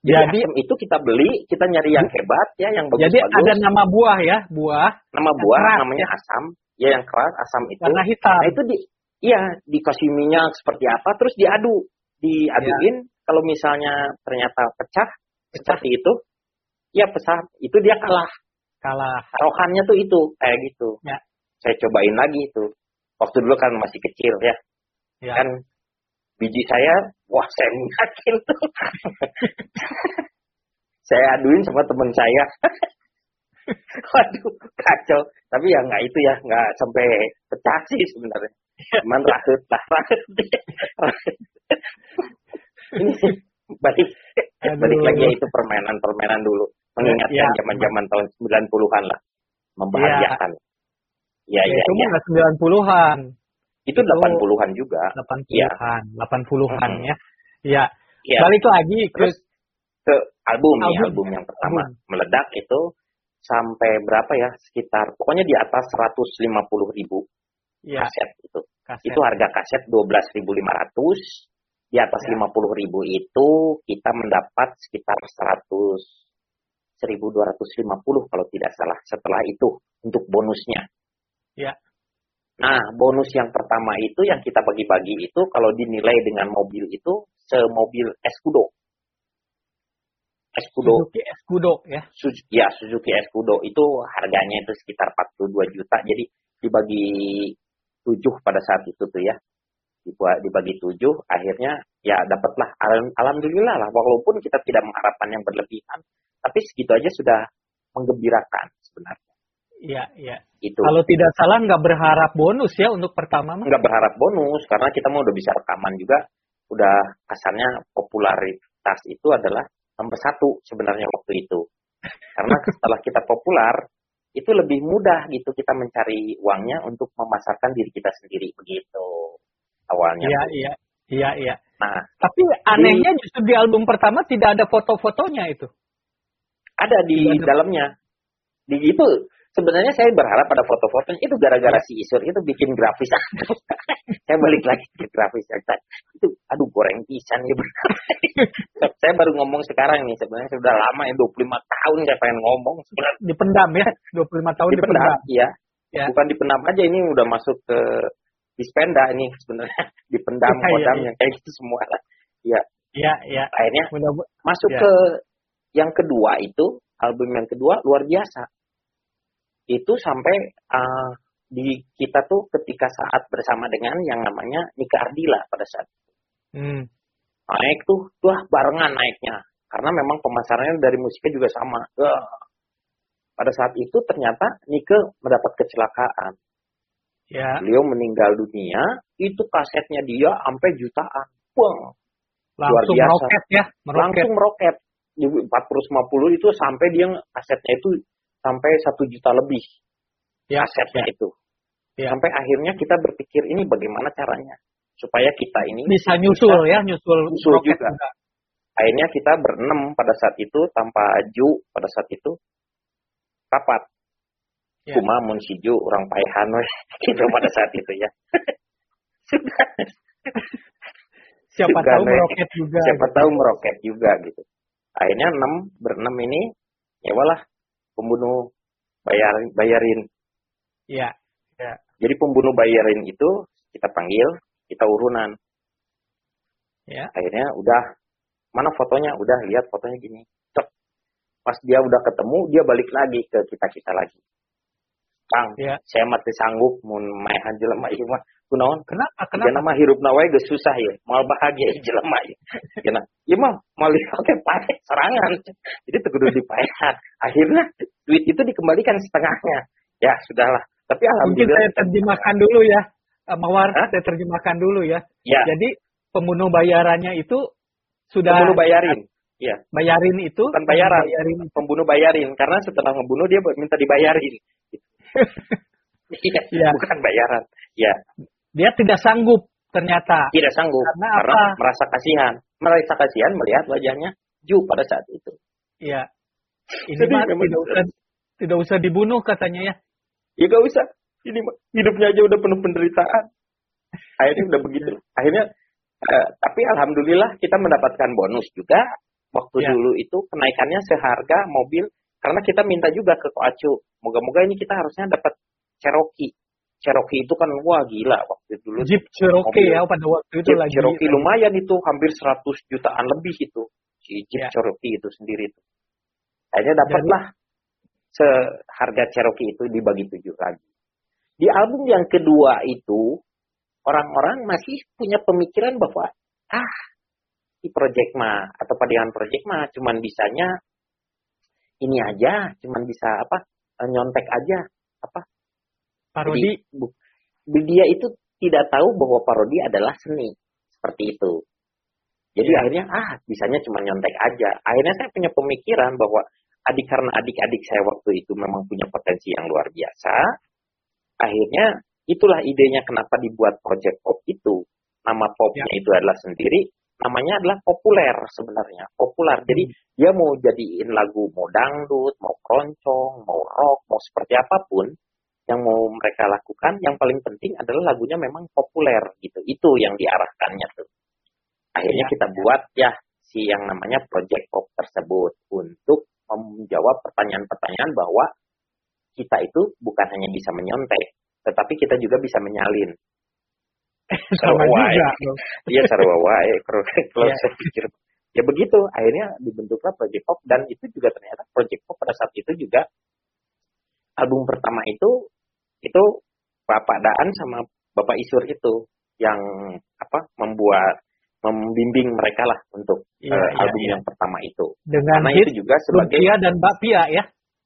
Jadi, Jadi asam itu kita beli kita nyari yang hebat ya yang bagus jadi bagus ada nama buah ya, buah. Nama buah keras, namanya asam ya yang keras asam itu warna hitam. nah itu di iya dikasih minyak seperti apa terus diadu diaduin kalau misalnya ternyata pecah seperti itu ya pecah itu dia kalah Kalah. taruhannya tuh itu kayak gitu. Ya. Saya cobain lagi itu. Waktu dulu kan masih kecil ya. Ya. Kan biji saya, wah saya yakin tuh. saya aduin sama teman saya. Waduh, kacau. Tapi ya nggak itu ya, nggak sampai pecah sih sebenarnya. Cuman rahut lah, rahut. Balik Aduh. balik lagi ya itu permainan-permainan dulu mengingatkan Ya. zaman-zaman tahun 90-an lah membahagiakan ya Ya, ya itu ya mah 90-an, itu 80-an juga 80-an, 80-an Mm-mm. ya. Iya. ya Balik lagi ke ke album Album. album yang pertama Album. meledak itu sampai berapa ya sekitar pokoknya di atas 150 ribu ya, kaset itu kaset. itu harga kaset 12.500 di atas Ya. 50 ribu itu kita mendapat sekitar 100 1250 kalau tidak salah setelah itu untuk bonusnya. Ya. Nah, bonus yang pertama itu yang kita bagi-bagi itu kalau dinilai dengan mobil itu semobil Escudo. Escudo, Suzuki Escudo ya. Suzu- ya Suzuki Escudo itu harganya itu sekitar 42 juta. Jadi dibagi 7 pada saat itu tuh ya. Dibuat dibagi 7 akhirnya ya dapatlah Al- alhamdulillah lah walaupun kita tidak mengharapkan yang berlebihan tapi segitu aja sudah menggembirakan sebenarnya. Iya, iya. Itu. Kalau tidak salah nggak berharap bonus ya untuk pertama mah. nggak berharap bonus karena kita mau udah bisa rekaman juga udah kasarnya popularitas itu adalah nomor satu sebenarnya waktu itu karena setelah kita populer itu lebih mudah gitu kita mencari uangnya untuk memasarkan diri kita sendiri begitu awalnya Iya, iya. Iya, iya. nah Tapi anehnya justru di album pertama tidak ada foto-fotonya itu. ada di ada- dalamnya di itu sebenarnya saya berharap ada foto-fotonya itu gara-gara si Isur itu bikin grafis saya balik lagi ke grafis itu aduh goreng pisan ya saya baru ngomong sekarang nih sebenarnya sudah lama ya 25 tahun saya pengen ngomong sebenarnya Dipendam ya. 25 tahun dipendam dipendam. ya. Ya. bukan dipendam aja ini udah masuk ke dispenda ini sebenarnya dipendam Iya, iya, kodam iya. yang kayak gitu semua lah Iya, iya. akhirnya Mudah masuk Ya. ke yang kedua itu album yang kedua luar biasa itu sampai uh, di kita tuh ketika saat bersama dengan yang namanya Nika Ardila pada saat Hmm. naik tuh wah barengan naiknya karena memang pemasarannya dari musiknya juga sama Wah. pada saat itu ternyata Nika mendapat kecelakaan Ya, beliau meninggal dunia itu kasetnya dia sampai jutaan Wah, langsung biasa. meroket ya, meroket. langsung meroket di 450 itu sampai dia kasetnya itu sampai satu juta lebih Ya, kasetnya itu. Ya. sampai akhirnya kita berpikir ini bagaimana caranya supaya kita ini bisa nyusul ya, nyusul, Nyusul meroket juga. akhirnya kita berenam pada saat itu tanpa Ju pada saat itu. Rapat Ya. cuma mun si Ju orang paehan gitu pada saat itu ya. Sudah Siapa juga tahu meroket juga. siapa tahu meroket juga gitu. Akhirnya enam berenam ini ya walah pembunuh bayar bayarin Iya. jadi pembunuh bayarin itu kita panggil kita urunan Ya. akhirnya udah mana fotonya udah lihat fotonya gini Cek. pas dia udah ketemu dia balik lagi ke kita kita lagi Kang, Ya. saya mati sanggup mun maehan jelema ieu mah kunaon Kenapa? Kenapa? Kenapa? nama hirup nawe geus susah ya, mal bahagia jelema ya. Kena, ieu mah mal oke pae serangan. Jadi teu kudu dipaehan. Akhirnya duit itu dikembalikan setengahnya. Ya, sudahlah. Tapi Mungkin alhamdulillah saya terjemahkan dulu ya, eh, Mawar. Hah? Saya terjemahkan dulu ya. ya, Jadi pembunuh bayarannya itu sudah pembunuh bayarin. Ya, bayarin itu Bukan bayaran. bayarin pembunuh bayarin karena setelah ngebunuh dia minta dibayarin. Iya, Iya. bukan bayaran. Ya, dia tidak sanggup ternyata. tidak sanggup Karena karena apa? merasa kasihan. Merasa kasihan melihat wajahnya Ju pada saat itu. Iya. Ini Jadi mah tidak usah tidak usah dibunuh katanya ya. Ya gak usah. Ini hidupnya aja udah penuh penderitaan. Akhirnya udah begitu. Akhirnya, eh, tapi alhamdulillah kita mendapatkan bonus juga. Waktu Ya. dulu itu kenaikannya seharga mobil. Karena kita minta juga ke Koacu. Moga-moga ini kita harusnya dapat Cherokee. Cherokee itu kan wah gila waktu dulu. Jeep Cherokee Mobil. ya pada waktu itu Jeep lagi. Cherokee lumayan itu hampir 100 jutaan lebih itu. Si Jeep Ya. Cherokee itu sendiri itu. Akhirnya dapatlah seharga Cherokee itu dibagi tujuh lagi. Di album yang kedua itu orang-orang masih punya pemikiran bahwa ah di project mah atau padian project mah cuman bisanya ini aja, cuman bisa apa nyontek aja apa Parodi. jadi, bu- dia itu tidak tahu bahwa parodi adalah seni. Seperti itu. Jadi Iya. akhirnya, ah, bisanya cuma nyontek aja. Akhirnya saya punya pemikiran bahwa adik karena adik-adik saya waktu itu memang punya potensi yang luar biasa. Akhirnya, itulah idenya kenapa dibuat project pop itu. Nama popnya Ya. itu adalah sendiri, namanya adalah populer sebenarnya. Populer. Jadi, dia mau jadiin lagu mau dangdut, mau keroncong, mau rock, mau seperti apa pun yang mau mereka lakukan, yang paling penting adalah lagunya memang populer gitu. Itu yang diarahkannya tuh. Akhirnya Ya, kita buat ya si yang namanya project pop tersebut untuk menjawab pertanyaan-pertanyaan bahwa kita itu bukan hanya bisa menyontek, tetapi kita juga bisa menyalin. Sama Sarwa, juga. ya. Iya sarwa wae. Kalau Iya. saya pikir ya begitu. Akhirnya dibentuklah Project Pop dan itu juga ternyata Project Pop pada saat itu juga album pertama itu itu Bapak Daan sama Bapak Isur itu yang apa membuat membimbing mereka lah untuk Iya, eh, iya, album iya. yang pertama itu. Dengan Karena hit itu juga sebagai Lumpia dan Mbak Pia ya.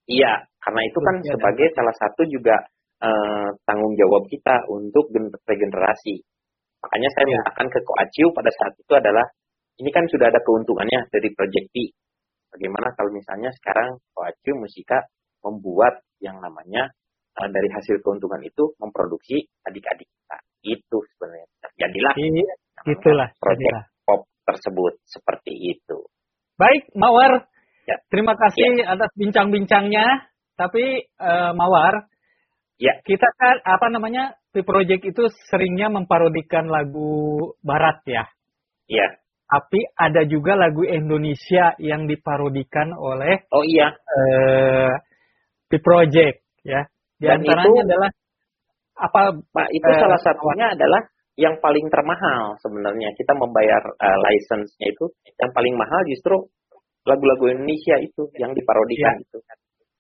Iya, karena itu kan Lumpia dan sebagai salah satu juga eh, tanggung jawab kita untuk gen- regenerasi. Makanya saya mengatakan ke Koaciu pada saat itu adalah ini kan sudah ada keuntungannya dari Project P. Bagaimana kalau misalnya sekarang Koaciu Musika membuat yang namanya eh, dari hasil keuntungan itu memproduksi adik-adik kita. Itu sebenarnya terjadilah Iya, Itulah. Project jadilah. pop tersebut seperti itu. Baik, Mawar. Ya. Terima kasih atas bincang-bincangnya. Tapi eh, Mawar, Ya. kita kan apa namanya di project itu seringnya memparodikan lagu Barat ya. Iya. Tapi ada juga lagu Indonesia yang diparodikan oleh Oh iya, eh The Project ya. Di Dan antaranya itu- adalah apa Pak, itu Eh, salah satunya adalah yang paling termahal sebenarnya. Kita membayar uh, license-nya itu yang paling mahal justru lagu-lagu Indonesia itu yang diparodikan itu.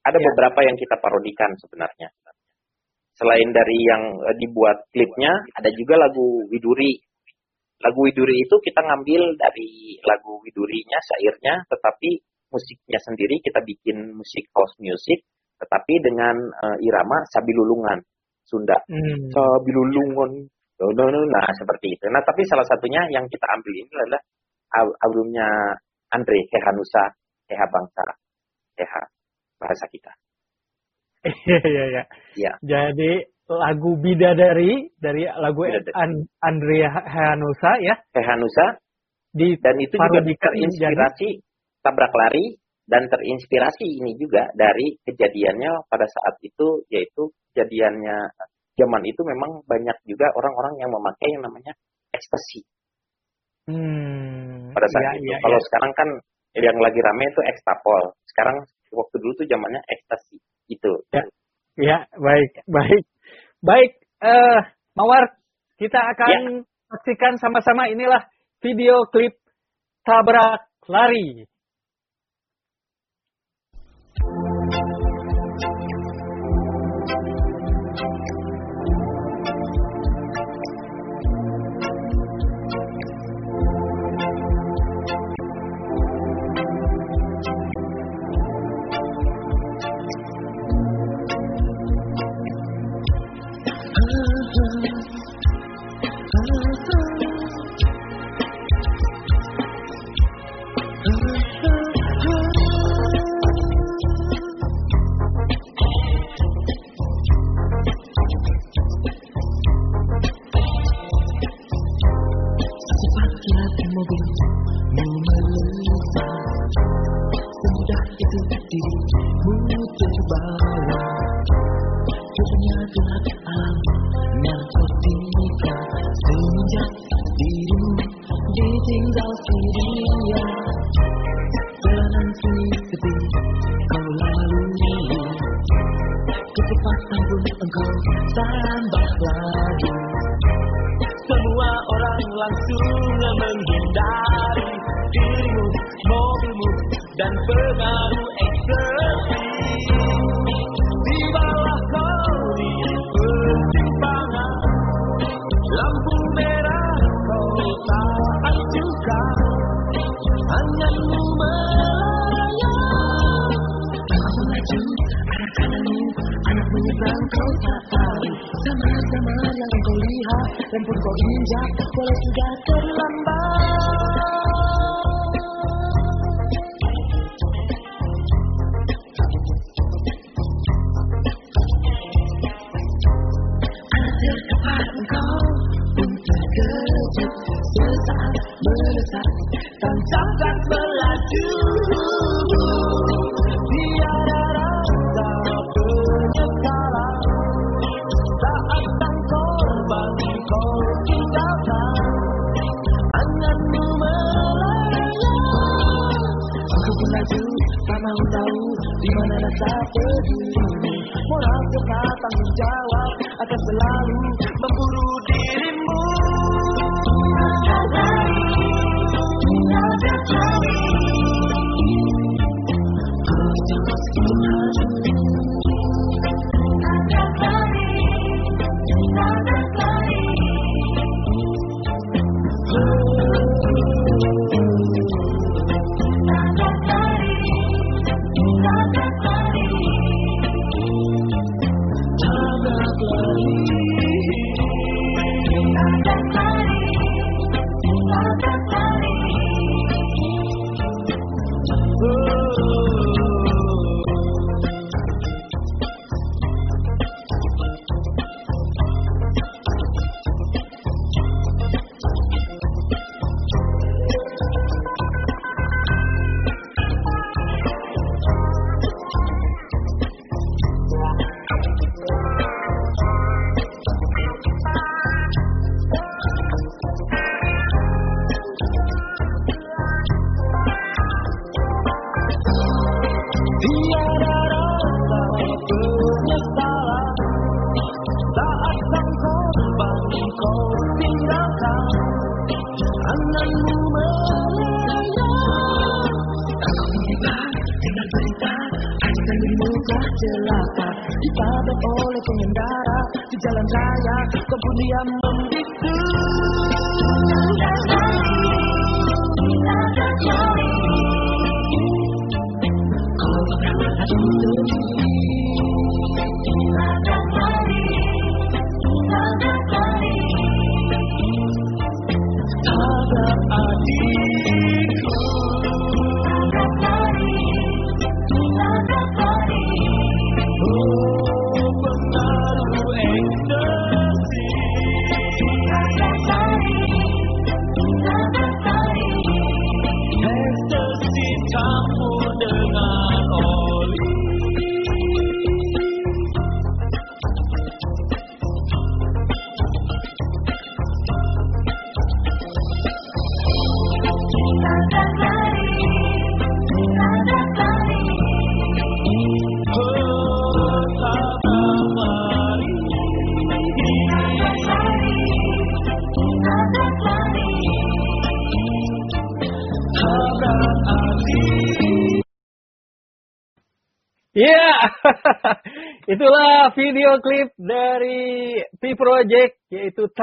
Ada Ya. beberapa yang kita parodikan sebenarnya. Selain dari yang uh, dibuat klipnya, ada juga lagu Widuri. Lagu Widuri itu kita ngambil dari lagu Widurinya, syairnya, tetapi musiknya sendiri kita bikin musik house music, tetapi dengan uh, irama sabilulungan Sunda. hmm, Sabilulungan. No, no, no. Nah, seperti itu. Nah, tapi salah satunya yang kita ambil ini adalah al- albumnya Andre Hehanusa, Heha Bangsa, Heha bahasa kita. Iya iya iya. Iya. Jadi lagu Bidadari dari lagu Bidadari. An- Andrea Hanusa ya Hehanusa di dan itu juga terinspirasi tabrak lari dan terinspirasi ini juga dari kejadiannya pada saat itu yaitu kejadiannya zaman itu memang banyak juga orang-orang yang memakai yang namanya ekstasi hmm, pada saat iya, itu. iya, Kalau iya. sekarang kan yang lagi rame itu ekstapol. Sekarang waktu dulu tuh zamannya ekstasi. Itu. Ya, baik, baik. Baik, eh Mawar, kita akan Ya. saksikan sama-sama inilah video klip Tabrak Lari.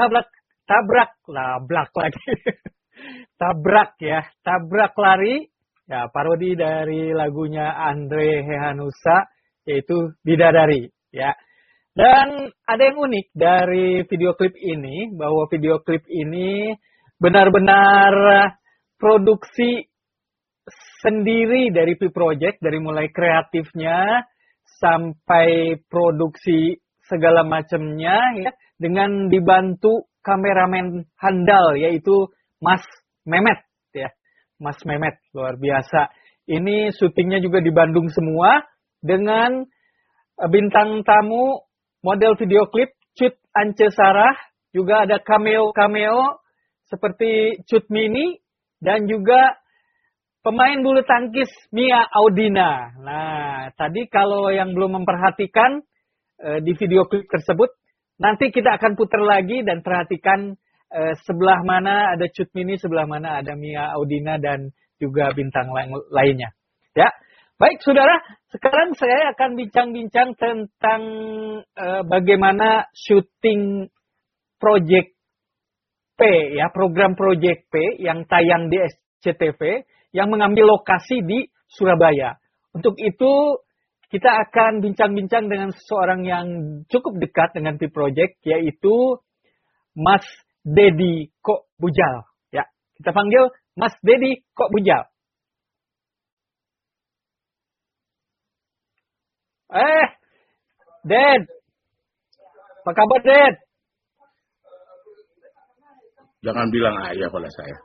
Tabrak tabrak tabrak lagi. Tabrak ya tabrak lari. Ya parodi dari lagunya Andre Hehanusa yaitu Bidadari ya. Dan ada yang unik dari video klip ini bahwa video klip ini benar-benar produksi sendiri dari P Project dari mulai kreatifnya sampai produksi segala macamnya ya dengan dibantu kameramen handal yaitu Mas Memet ya Mas Memet luar biasa ini syutingnya juga di Bandung semua dengan eh, bintang tamu model video klip Cut Ance Sarah juga ada cameo cameo seperti Cut Mini dan juga pemain bulu tangkis Mia Audina. Nah, tadi kalau yang belum memperhatikan eh, di video klip tersebut, nanti kita akan putar lagi dan perhatikan eh, sebelah mana ada Cut Mini, sebelah mana ada Mia Audina dan juga bintang lain lainnya. Ya. Baik, Saudara, sekarang saya akan bincang-bincang tentang eh, bagaimana syuting project P ya, program Project P yang tayang di SCTV yang mengambil lokasi di Surabaya. Untuk itu kita akan bincang-bincang dengan seseorang yang cukup dekat dengan P Project yaitu Mas Dedi Kok Bujal. Ya, kita panggil Mas Dedi Kok Bujal. Eh, Ded. Apa kabar, Ded? Jangan bilang ayah pada saya.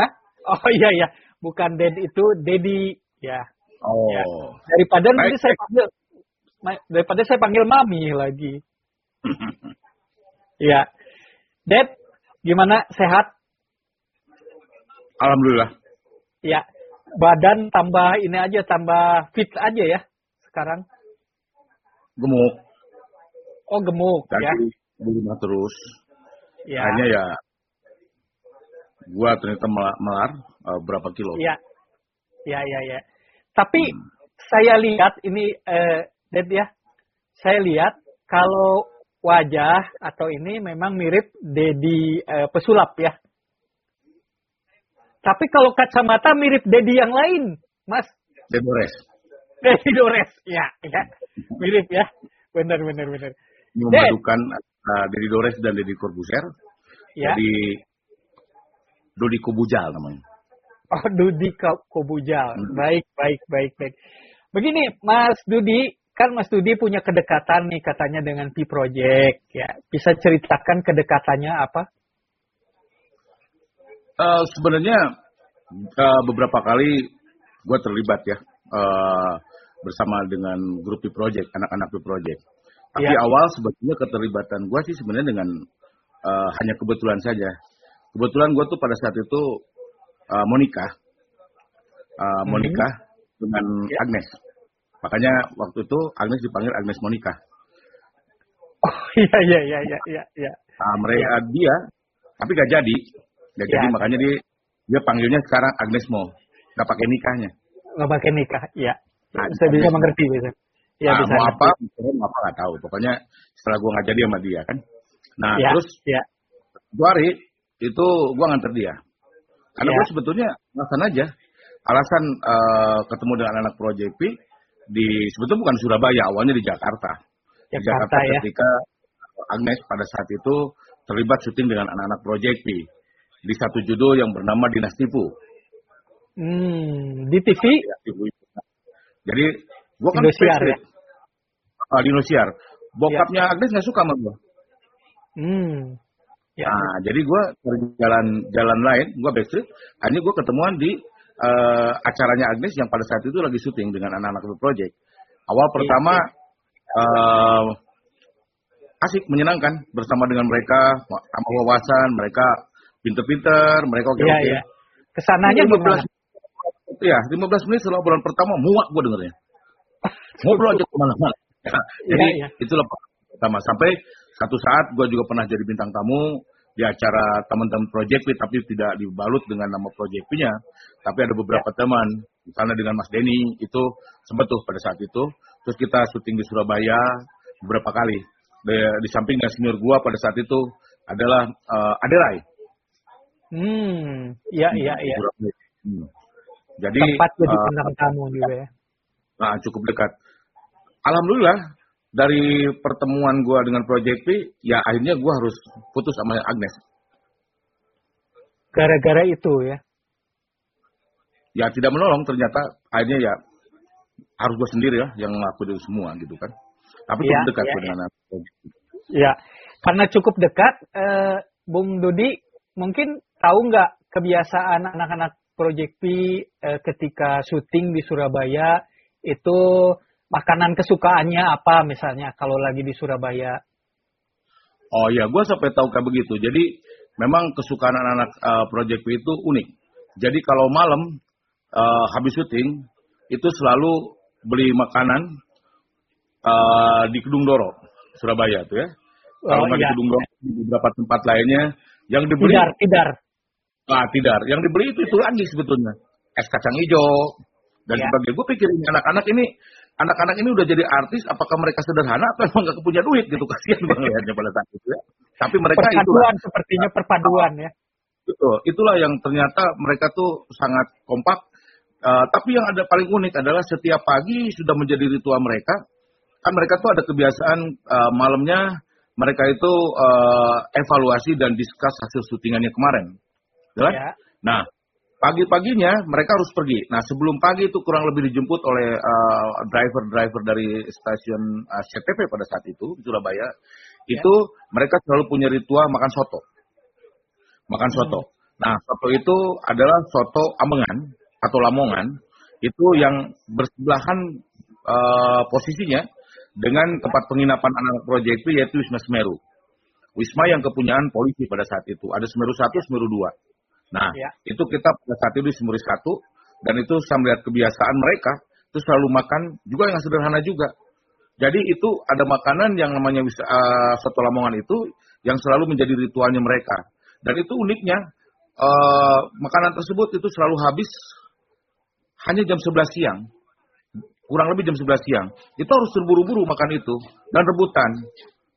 Hah? Oh iya iya, bukan Ded itu Dedi ya. Oh. Ya. Daripada nanti Baik, saya baik. panggil daripada saya panggil Mami lagi. Ya. Ded, gimana sehat? Alhamdulillah. Ya. Badan tambah ini aja tambah fit aja ya sekarang? Gemuk. Oh gemuk ya. Jadi di rumah terus. Ya. Hanya ya gua ternyata melar, melar eh, berapa kilo. Ya. Ya ya ya. Tapi saya lihat ini eh Ded ya. Saya lihat kalau wajah atau ini memang mirip Dedi eh, pesulap ya. Tapi kalau kacamata mirip Dedi yang lain, Mas. Dedores. Dedi Dores. Ya, ya. Mirip ya. Benar benar benar. Memadukan uh, Dedi Dores dan Dedi Corbuzier. Ya. Jadi Dodi Kobujal namanya. Oh, Dudi Ko- Kobujal. Hmm. Baik, baik, baik, baik. Begini, Mas Dudi, kan Mas Dudi punya kedekatan nih katanya dengan P Project ya. Bisa ceritakan kedekatannya apa? Eh, sebenarnya eh, beberapa kali gue terlibat ya eh, bersama dengan grup P Project, anak-anak P Project. Tapi Ya. awal sebetulnya keterlibatan gue sih sebenarnya dengan eh, hanya kebetulan saja. Kebetulan gue tuh pada saat itu eh, nikah, Eh, mau Mhm. nikah dengan Ya. Agnes. Makanya waktu itu Agnes dipanggil Agnes Monica. Oh, iya, iya, iya, iya, iya, iya. Nah, mereka dia, tapi gak jadi, gak jadi Ya. makanya dia dia panggilnya sekarang Agnes Mo, gak pakai nikahnya. Nggak pakai nikah, iya. Nah, Saya bisa Agnes. mengerti, bisa. Ya, nah, bisa. mau apa, mau apa nggak tahu. Pokoknya setelah gua nggak jadi sama dia kan. Nah, Ya, terus ya. dua hari itu gua nganter dia. Karena Ya. gua sebetulnya alasan aja, alasan eh, ketemu dengan anak Project P di sebetulnya bukan Surabaya, awalnya di Jakarta. Di Jakarta, ya. ketika Agnes pada saat itu terlibat syuting dengan anak-anak Project P di satu judul yang bernama Dinas Tipu. Hmm, di TV, Ya. Jadi gua kan Indosiar, Backstreet. Ah, di Indosiar. Bokapnya Agnes nggak suka sama gua. hmm. Ya, Nah, jadi gue jalan jalan lain, gue backstreet. Hanya gue ketemuan di eh, acaranya Agnes yang pada saat itu lagi syuting dengan anak-anak The Project. Awal Iya, pertama eh, asik, menyenangkan bersama dengan mereka, sama wawasan, mereka pinter-pinter, mereka Iya, oke-oke. iya. Ke sananya gimana? Iya, 15 menit setelah bulan pertama muak gue dengernya. Ngobrol aja ke mana-mana. Jadi Iya, iya. itulah pertama. Sampai satu saat gue juga pernah jadi bintang tamu di acara teman-teman Project P, tapi tidak dibalut dengan nama Project P-nya. Tapi ada beberapa Ya. teman, misalnya dengan Mas Denny, itu sempat tuh pada saat itu. Terus kita syuting di Surabaya beberapa kali. Di, di samping yang senior gue pada saat itu adalah eh, Aderai. Hmm, iya, iya, iya. Hmm. Jadi Tempat jadi eh, bintang tamu juga ya. Nah, cukup dekat. Alhamdulillah dari pertemuan gua dengan Project P, ya akhirnya gua harus putus sama Agnes. Gara-gara itu ya. Ya tidak menolong ternyata akhirnya ya harus gua sendiri ya yang ngelakuin itu semua gitu kan. Tapi Ya, cukup dekat ya, ya. dengan Project P. Ya, karena cukup dekat, eh, Bung Dudi mungkin tahu nggak kebiasaan anak-anak Project P eh, ketika syuting di Surabaya itu makanan kesukaannya apa misalnya kalau lagi di Surabaya? Oh iya, gua sampai tahu kayak begitu. Jadi memang kesukaan anak-anak eh, Project P itu unik. Jadi kalau malam eh, habis syuting itu selalu beli makanan eh, di Kedung Doro, Surabaya tuh ya. Kalau Oh, nggak di iya. Kedung Doro, di beberapa tempat lainnya yang dibeli Tidar, tidar. ah tidak, yang dibeli itu itu lagi sebetulnya es kacang hijau dan Ya. sebagainya. Gue pikirin anak-anak ini anak-anak ini udah jadi artis, apakah mereka sederhana atau emang nggak punya duit gitu kasihan bang lihatnya pada saat itu ya. Tapi mereka itulah Perpaduan sepertinya perpaduan ya. Betul, itulah yang ternyata mereka tuh sangat kompak. Eh, tapi yang ada paling unik adalah setiap pagi sudah menjadi ritual mereka. Kan mereka tuh ada kebiasaan eh, malamnya mereka itu eh, evaluasi dan diskus hasil syutingannya kemarin. Ya. Nah, pagi-paginya mereka harus pergi. Nah, sebelum pagi itu kurang lebih dijemput oleh eh, driver-driver dari stasiun eh, CTP pada saat itu Surabaya. Itu mereka selalu punya ritual makan soto makan soto. Nah, soto itu adalah soto Ambengan atau Lamongan itu yang bersebelahan eh, posisinya dengan tempat penginapan anak proyek itu yaitu Wisma Semeru. Wisma yang kepunyaan polisi pada saat itu. Ada Semeru 1, Semeru 2. Nah, Ya. itu kita pada saat itu di Semeru 1 dan itu saya melihat kebiasaan mereka itu selalu makan juga yang sederhana juga. Jadi itu ada makanan yang namanya uh, soto Lamongan itu yang selalu menjadi ritualnya mereka. Dan itu uniknya uh, makanan tersebut itu selalu habis hanya jam 11 siang. Kurang lebih jam 11 siang. Itu harus terburu-buru makan itu dan rebutan.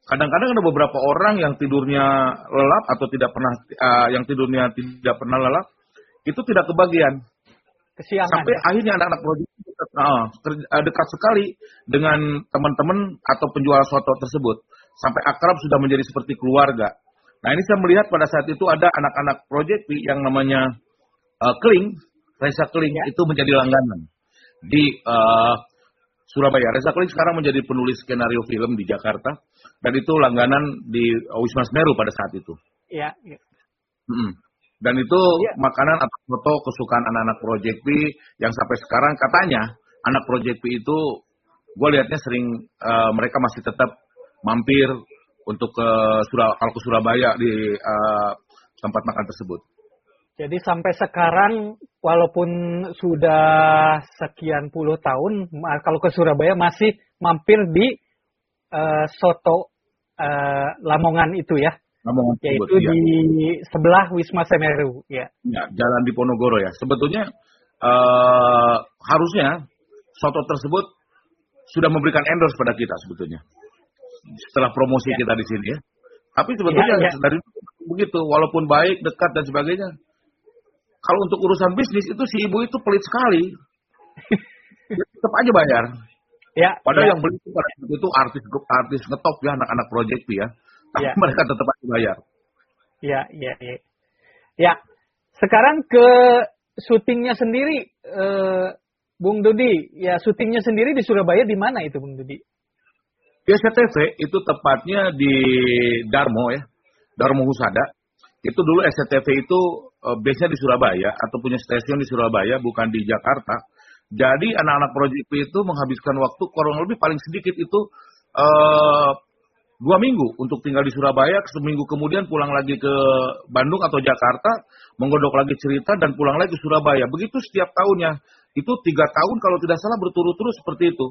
Kadang-kadang ada beberapa orang yang tidurnya lelap atau tidak pernah uh, yang tidurnya tidak pernah lelap itu tidak kebagian. Kesiangan. Sampai ya? akhirnya anak-anak proyek uh, dekat sekali dengan teman-teman atau penjual soto tersebut. Sampai akrab sudah menjadi seperti keluarga. Nah ini saya melihat pada saat itu ada anak-anak proyek yang namanya uh, Kling, Reza Kling ya. itu menjadi langganan di uh, Surabaya. Reza Kling sekarang menjadi penulis skenario film di Jakarta dan itu langganan di Wisma Semeru pada saat itu. Iya. Ya. Mm -hmm. Dan itu ya. makanan atau foto kesukaan anak-anak Project P yang sampai sekarang katanya anak Project P itu gue lihatnya sering uh, mereka masih tetap mampir untuk ke Surab kalau ke Surabaya di uh, tempat makan tersebut. Jadi sampai sekarang walaupun sudah sekian puluh tahun kalau ke Surabaya masih mampir di uh, soto uh, Lamongan itu ya. Lamongan yaitu tersebut, di ya. sebelah Wisma Semeru ya. Ya, jalan di Ponorogo ya. Sebetulnya uh, harusnya soto tersebut sudah memberikan endorse pada kita sebetulnya. Setelah promosi ya. kita di sini ya. Tapi sebetulnya ya, ya. dari begitu walaupun baik, dekat dan sebagainya kalau untuk urusan bisnis itu si ibu itu pelit sekali. tetap aja bayar. Ya. Padahal ya. yang beli itu pada itu artis artis ngetop ya anak-anak proyek ya. Tapi ya. mereka tetap aja bayar. Ya, ya, ya. Ya. Sekarang ke syutingnya sendiri, eh, Bung Dodi. Ya, syutingnya sendiri di Surabaya di mana itu, Bung Dodi? Di SCTV itu tepatnya di Darmo ya, Darmo Husada. Itu dulu SCTV itu uh, base-nya di Surabaya atau punya stasiun di Surabaya bukan di Jakarta. Jadi anak-anak Project P itu menghabiskan waktu kurang lebih paling sedikit itu uh, dua minggu untuk tinggal di Surabaya, seminggu kemudian pulang lagi ke Bandung atau Jakarta, menggodok lagi cerita dan pulang lagi ke Surabaya. Begitu setiap tahunnya. Itu tiga tahun kalau tidak salah berturut-turut seperti itu.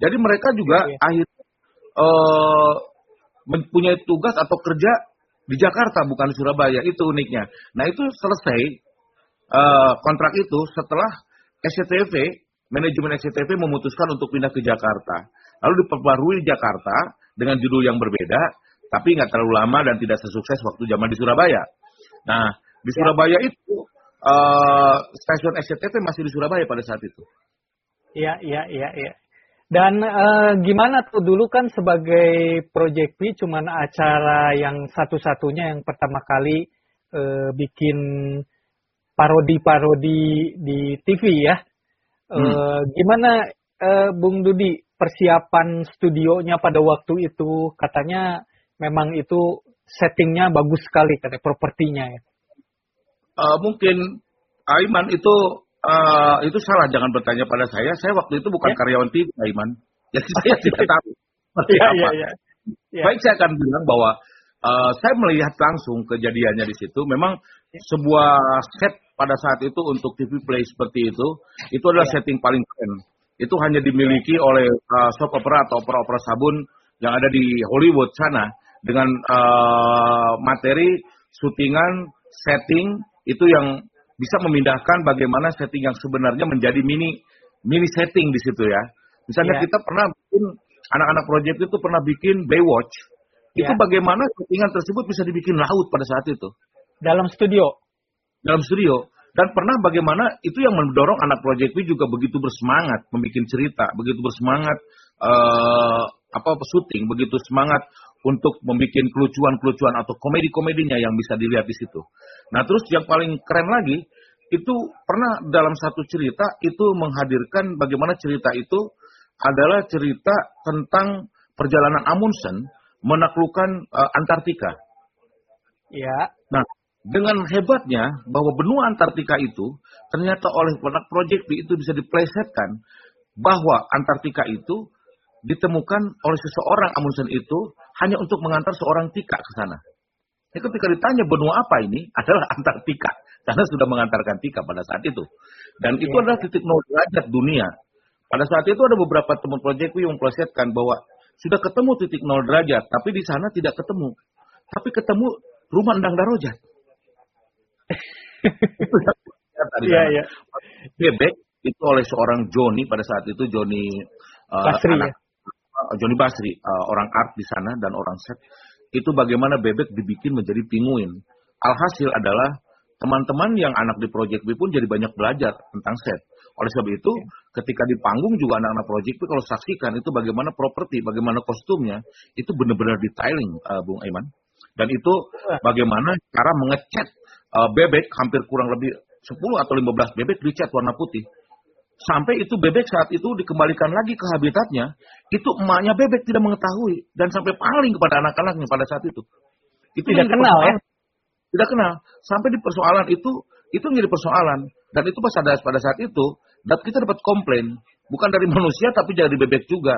Jadi mereka juga ya, ya. akhirnya uh, mempunyai tugas atau kerja di Jakarta bukan di Surabaya itu uniknya. Nah itu selesai uh, kontrak itu setelah SCTV manajemen SCTV memutuskan untuk pindah ke Jakarta. Lalu diperbarui di Jakarta dengan judul yang berbeda, tapi nggak terlalu lama dan tidak sesukses waktu zaman di Surabaya. Nah di ya. Surabaya itu uh, stasiun SCTV masih di Surabaya pada saat itu. Iya iya iya iya. Dan uh, gimana tuh dulu kan sebagai Project P cuman acara yang satu-satunya yang pertama kali uh, bikin parodi-parodi di TV ya. Uh, Gimana uh, Bung Dudi persiapan studionya pada waktu itu katanya memang itu settingnya bagus sekali katanya propertinya ya. Uh, mungkin Aiman itu uh, itu salah jangan bertanya pada saya. Saya waktu itu bukan ya. karyawan TV, Aiman. Jadi saya tidak tahu ya, ya, ya. Ya. Baik saya akan bilang bahwa uh, saya melihat langsung kejadiannya di situ. Memang ya. sebuah set pada saat itu untuk TV play seperti itu, itu adalah ya. setting paling keren. Itu hanya dimiliki oleh uh, soap opera atau opera-opera sabun yang ada di Hollywood sana dengan uh, materi syutingan setting itu yang bisa memindahkan bagaimana setting yang sebenarnya menjadi mini mini setting di situ ya. Misalnya yeah. kita pernah bikin anak-anak proyek itu pernah bikin Baywatch. Yeah. Itu bagaimana settingan tersebut bisa dibikin laut pada saat itu. Dalam studio. Dalam studio. Dan pernah bagaimana itu yang mendorong anak proyek itu juga begitu bersemangat membuat cerita, begitu bersemangat uh, apa syuting, begitu semangat untuk membuat kelucuan-kelucuan atau komedi-komedinya yang bisa dilihat di situ. Nah terus yang paling keren lagi itu pernah dalam satu cerita itu menghadirkan bagaimana cerita itu adalah cerita tentang perjalanan Amundsen menaklukkan uh, Antartika. Ya. Nah, dengan hebatnya bahwa benua Antartika itu ternyata oleh proyek itu bisa diplesetkan bahwa Antartika itu ditemukan oleh seseorang Amundsen itu hanya untuk mengantar seorang tika ke sana. Jadi ketika ditanya benua apa ini adalah Antartika karena sudah mengantarkan tika pada saat itu. Dan itu adalah titik nol derajat dunia. Pada saat itu ada beberapa teman proyekku yang memproseskan bahwa sudah ketemu titik nol derajat, tapi di sana tidak ketemu. Tapi ketemu rumah endang darojat. Iya, sana. iya. Bebek itu oleh seorang Joni pada saat itu Joni uh, Basri, anak uh, Joni Basri uh, orang art di sana dan orang set itu bagaimana bebek dibikin menjadi pinguin. Alhasil adalah teman-teman yang anak di Project B pun jadi banyak belajar tentang set. Oleh sebab itu, ketika di panggung juga anak-anak Project B kalau saksikan itu bagaimana properti, bagaimana kostumnya, itu benar-benar detailing, uh, Bung Aiman. Dan itu bagaimana cara mengecat uh, bebek hampir kurang lebih 10 atau 15 bebek dicat warna putih. Sampai itu bebek saat itu dikembalikan lagi ke habitatnya, itu emaknya bebek tidak mengetahui dan sampai paling kepada anak-anaknya pada saat itu. Itu Tidak kenal, persoalan. Tidak kenal. Sampai di persoalan itu, itu menjadi persoalan. Dan itu pas ada pada saat itu, dan kita dapat komplain. Bukan dari manusia, tapi dari bebek juga.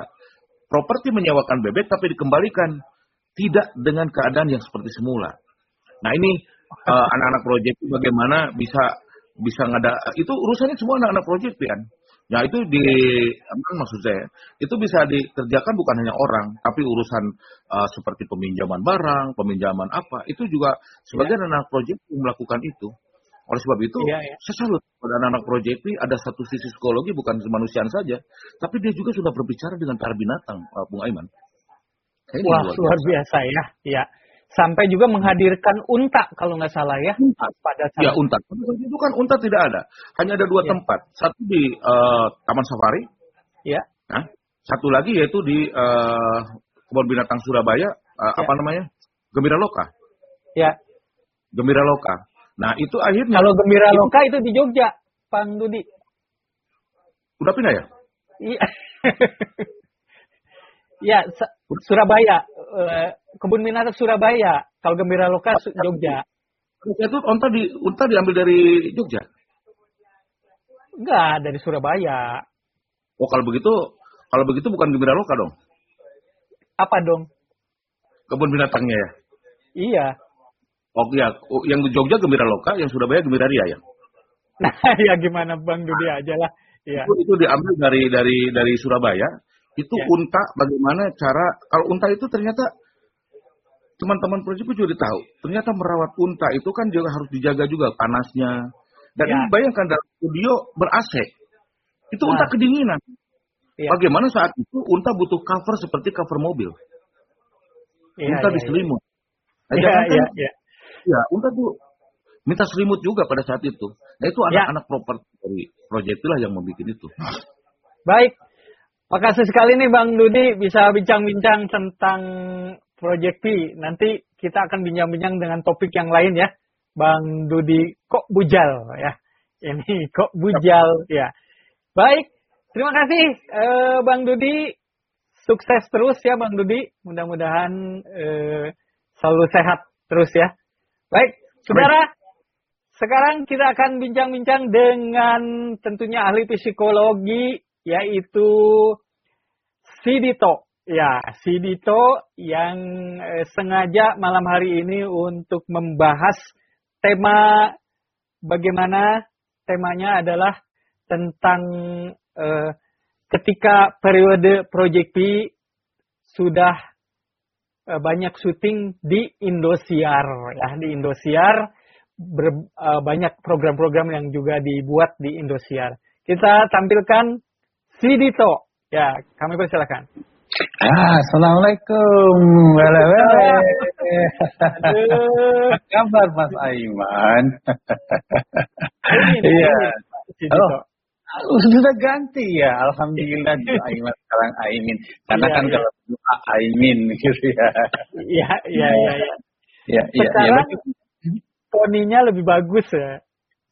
Properti menyewakan bebek, tapi dikembalikan. Tidak dengan keadaan yang seperti semula. Nah ini eh, anak-anak proyek itu bagaimana bisa bisa ngada itu urusannya semua anak-anak proyek kan. Ya itu di apa maksud saya itu bisa dikerjakan bukan hanya orang tapi urusan eh, seperti peminjaman barang, peminjaman apa itu juga sebagian anak proyek melakukan itu. Oleh sebab itu Iya, iya. saya salut pada anak-anak proyek ini ada satu sisi psikologi bukan kemanusiaan saja, tapi dia juga sudah berbicara dengan para binatang, eh, Bung Aiman. Ini Wah, luar luar biasa ya. Ya. Sampai juga menghadirkan unta kalau nggak salah ya. Pada saat Ya unta. Pada saat itu kan unta tidak ada. Hanya ada dua Ya. tempat. Satu di eh, Taman Safari. Ya. Nah, satu lagi yaitu di eh, Kebun Binatang Surabaya. eh, Ya. Apa namanya? Gembira Loka. ya. Gembira Loka. Nah itu akhirnya Kalau gembira loka itu di Jogja, Bang Dudi. udah pindah ya. Iya. ya, Surabaya. Eh, Kebun binatang Surabaya. Kalau gembira loka Su- Jogja. Itu unta di unta diambil dari Jogja. Enggak, dari Surabaya. Oh kalau begitu kalau begitu bukan Gembira Loka dong. Apa dong? Kebun binatangnya ya. Iya. Oh iya, Oh, yang di Jogja Gembira Loka, yang Surabaya Gembira Ria ya. Nah, ya gimana Bang Dudi aja lah. Iya. itu, itu diambil dari dari dari Surabaya itu Ya. unta bagaimana cara kalau unta itu ternyata teman-teman proyek juga tahu ternyata merawat unta itu kan juga harus dijaga juga panasnya dan Ya. ini bayangkan dalam studio ber AC itu unta Nah. kedinginan Iya. bagaimana saat itu unta butuh cover seperti cover mobil Iya, unta iya, diselimut Nah, Iya, jangankan- iya, iya. ya unta tuh minta selimut juga pada saat itu nah itu Ya. anak-anak properti dari proyek itulah yang membuat itu Baik. Makasih sekali nih Bang Dudi bisa bincang-bincang tentang Project P. Nanti kita akan bincang-bincang dengan topik yang lain ya. Bang Dudi kok bujal ya. Ini kok bujal ya. Baik. Terima kasih eh, Bang Dudi. Sukses terus ya Bang Dudi. Mudah-mudahan eh, selalu sehat terus ya. Baik, saudara. Sekarang kita akan bincang-bincang dengan tentunya ahli psikologi yaitu Sidito. Ya, Sidito yang eh, sengaja malam hari ini untuk membahas tema bagaimana temanya adalah tentang eh, ketika periode Project P sudah eh, banyak syuting di Indosiar ya di Indosiar ber- eh, banyak program-program yang juga dibuat di Indosiar. Kita tampilkan Sidito. Ya, kami persilakan. Ah, Assalamualaikum. Wele wele. Aduh. Apa kabar Mas Aiman? Iya. Oh, sudah ganti ya. Alhamdulillah Aiman sekarang Aimin. Karena Iya, kan iya. kalau dulu Aimin gitu ya. Iya, iya, iya, iya. Ya, ya, Sekarang ya. poninya lebih bagus ya,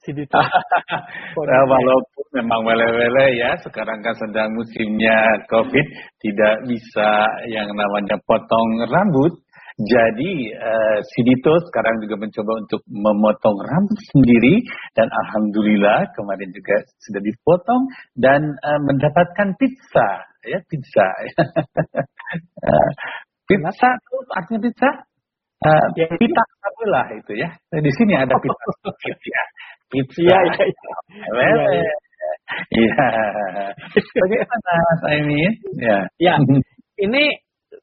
Sidito. Nah, walaupun memang wele-wele ya, sekarang kan sedang musimnya COVID, tidak bisa yang namanya potong rambut. Jadi Sidito sekarang juga mencoba untuk memotong rambut sendiri dan alhamdulillah kemarin juga sudah dipotong dan eh, mendapatkan pizza ya pizza. Eh, pizza itu artinya pizza? Eh, Ya, pita kabelah itu ya. Di sini ada pizza ya. Pizza. Iya, iya, iya. Lele. Iya, Iya. Bagaimana Mas Aimin? Ya. Ya, ini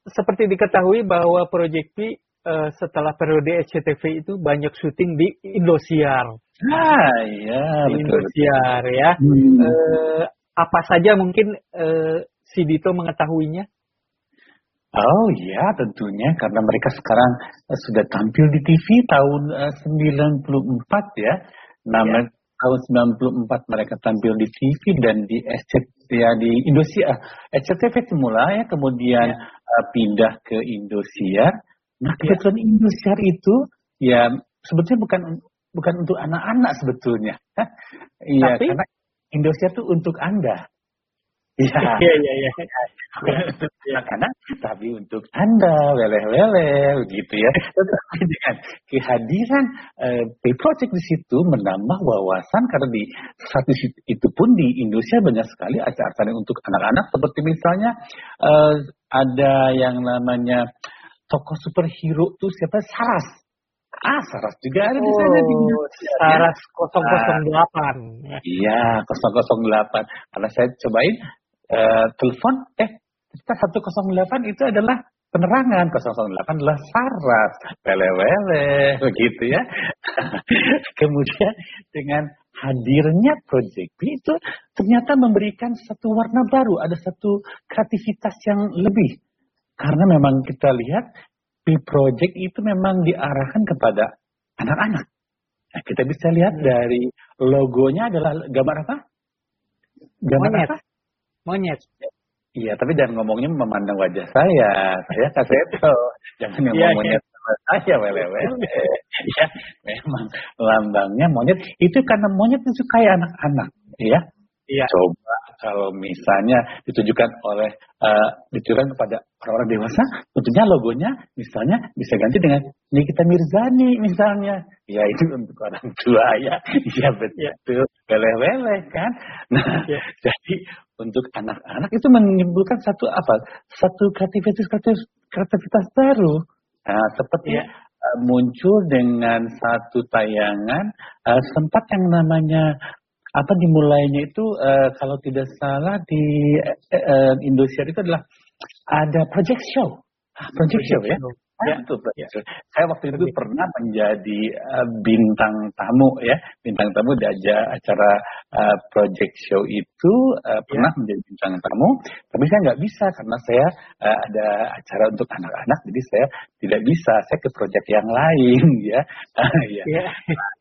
seperti diketahui bahwa Project P eh, setelah periode SCTV itu banyak syuting di Indosiar. Ah, iya, Di betul. Indosiar ya. Hmm. Eh, apa saja mungkin eh, si Dito mengetahuinya? Oh iya tentunya karena mereka sekarang sudah tampil di TV tahun eh, 94 ya. Nama tahun 94 mereka tampil di TV dan di SCT ya di Indosiar. SCTV semula ya kemudian eh, pindah ke Indosiar. Nah kebetulan Indosiar itu ya sebetulnya bukan bukan untuk anak-anak sebetulnya. Iya karena Indosiar itu untuk Anda. Iya. Iya, iya, iya. Karena tapi untuk Anda weleh-weleh begitu ya. Tetapi dengan kehadiran eh, Pay Project di situ menambah wawasan karena di satu itu pun di Indonesia banyak sekali acara-acara untuk anak-anak seperti misalnya eh, ada yang namanya tokoh superhero tuh siapa Saras. Ah, Saras juga ada di sana di Oh, Indonesia. ya. Saras 008. ya. Iya, 008. Karena saya cobain eh, telepon, eh ternyata 108 itu adalah penerangan, 008 adalah saras, wele-wele, begitu ya. Kemudian dengan hadirnya Project B itu ternyata memberikan satu warna baru, ada satu kreativitas yang lebih. Karena memang kita lihat B Project itu memang diarahkan kepada anak-anak. Nah, kita bisa lihat dari logonya adalah gambar apa? Gambar Monyet. apa? Monyet. Iya, tapi jangan ngomongnya memandang wajah saya. Saya kaseto. Jangan ngomong Iya, iya. monyet sama saya, wele-wele. ya, memang lambangnya monyet. Itu karena monyet disukai anak-anak. Ya, Iya. coba kalau misalnya ditujukan oleh eh, ditujukan kepada orang-orang dewasa, tentunya logonya misalnya bisa ganti dengan Nikita Mirzani misalnya. Ya itu untuk orang tua ya. Iya betul. Wele-wele kan. Nah, Ya. jadi untuk anak-anak itu menimbulkan satu apa? Satu kreativitas kreativitas, kreativitas baru. Nah, seperti Ya. eh, muncul dengan satu tayangan eh, sempat yang namanya apa dimulainya itu eh, kalau tidak salah di eh, eh, Indosiar itu adalah ada project show. Ah, project, show ya. Ya. Itu project show. Saya waktu itu pernah menjadi eh, bintang tamu ya, bintang tamu di aja- acara eh, project show itu eh, pernah menjadi bintang tamu, tapi saya nggak bisa karena saya eh, ada acara untuk anak-anak, jadi saya tidak bisa. Saya ke project yang lain ya. Ah, ya. Ya.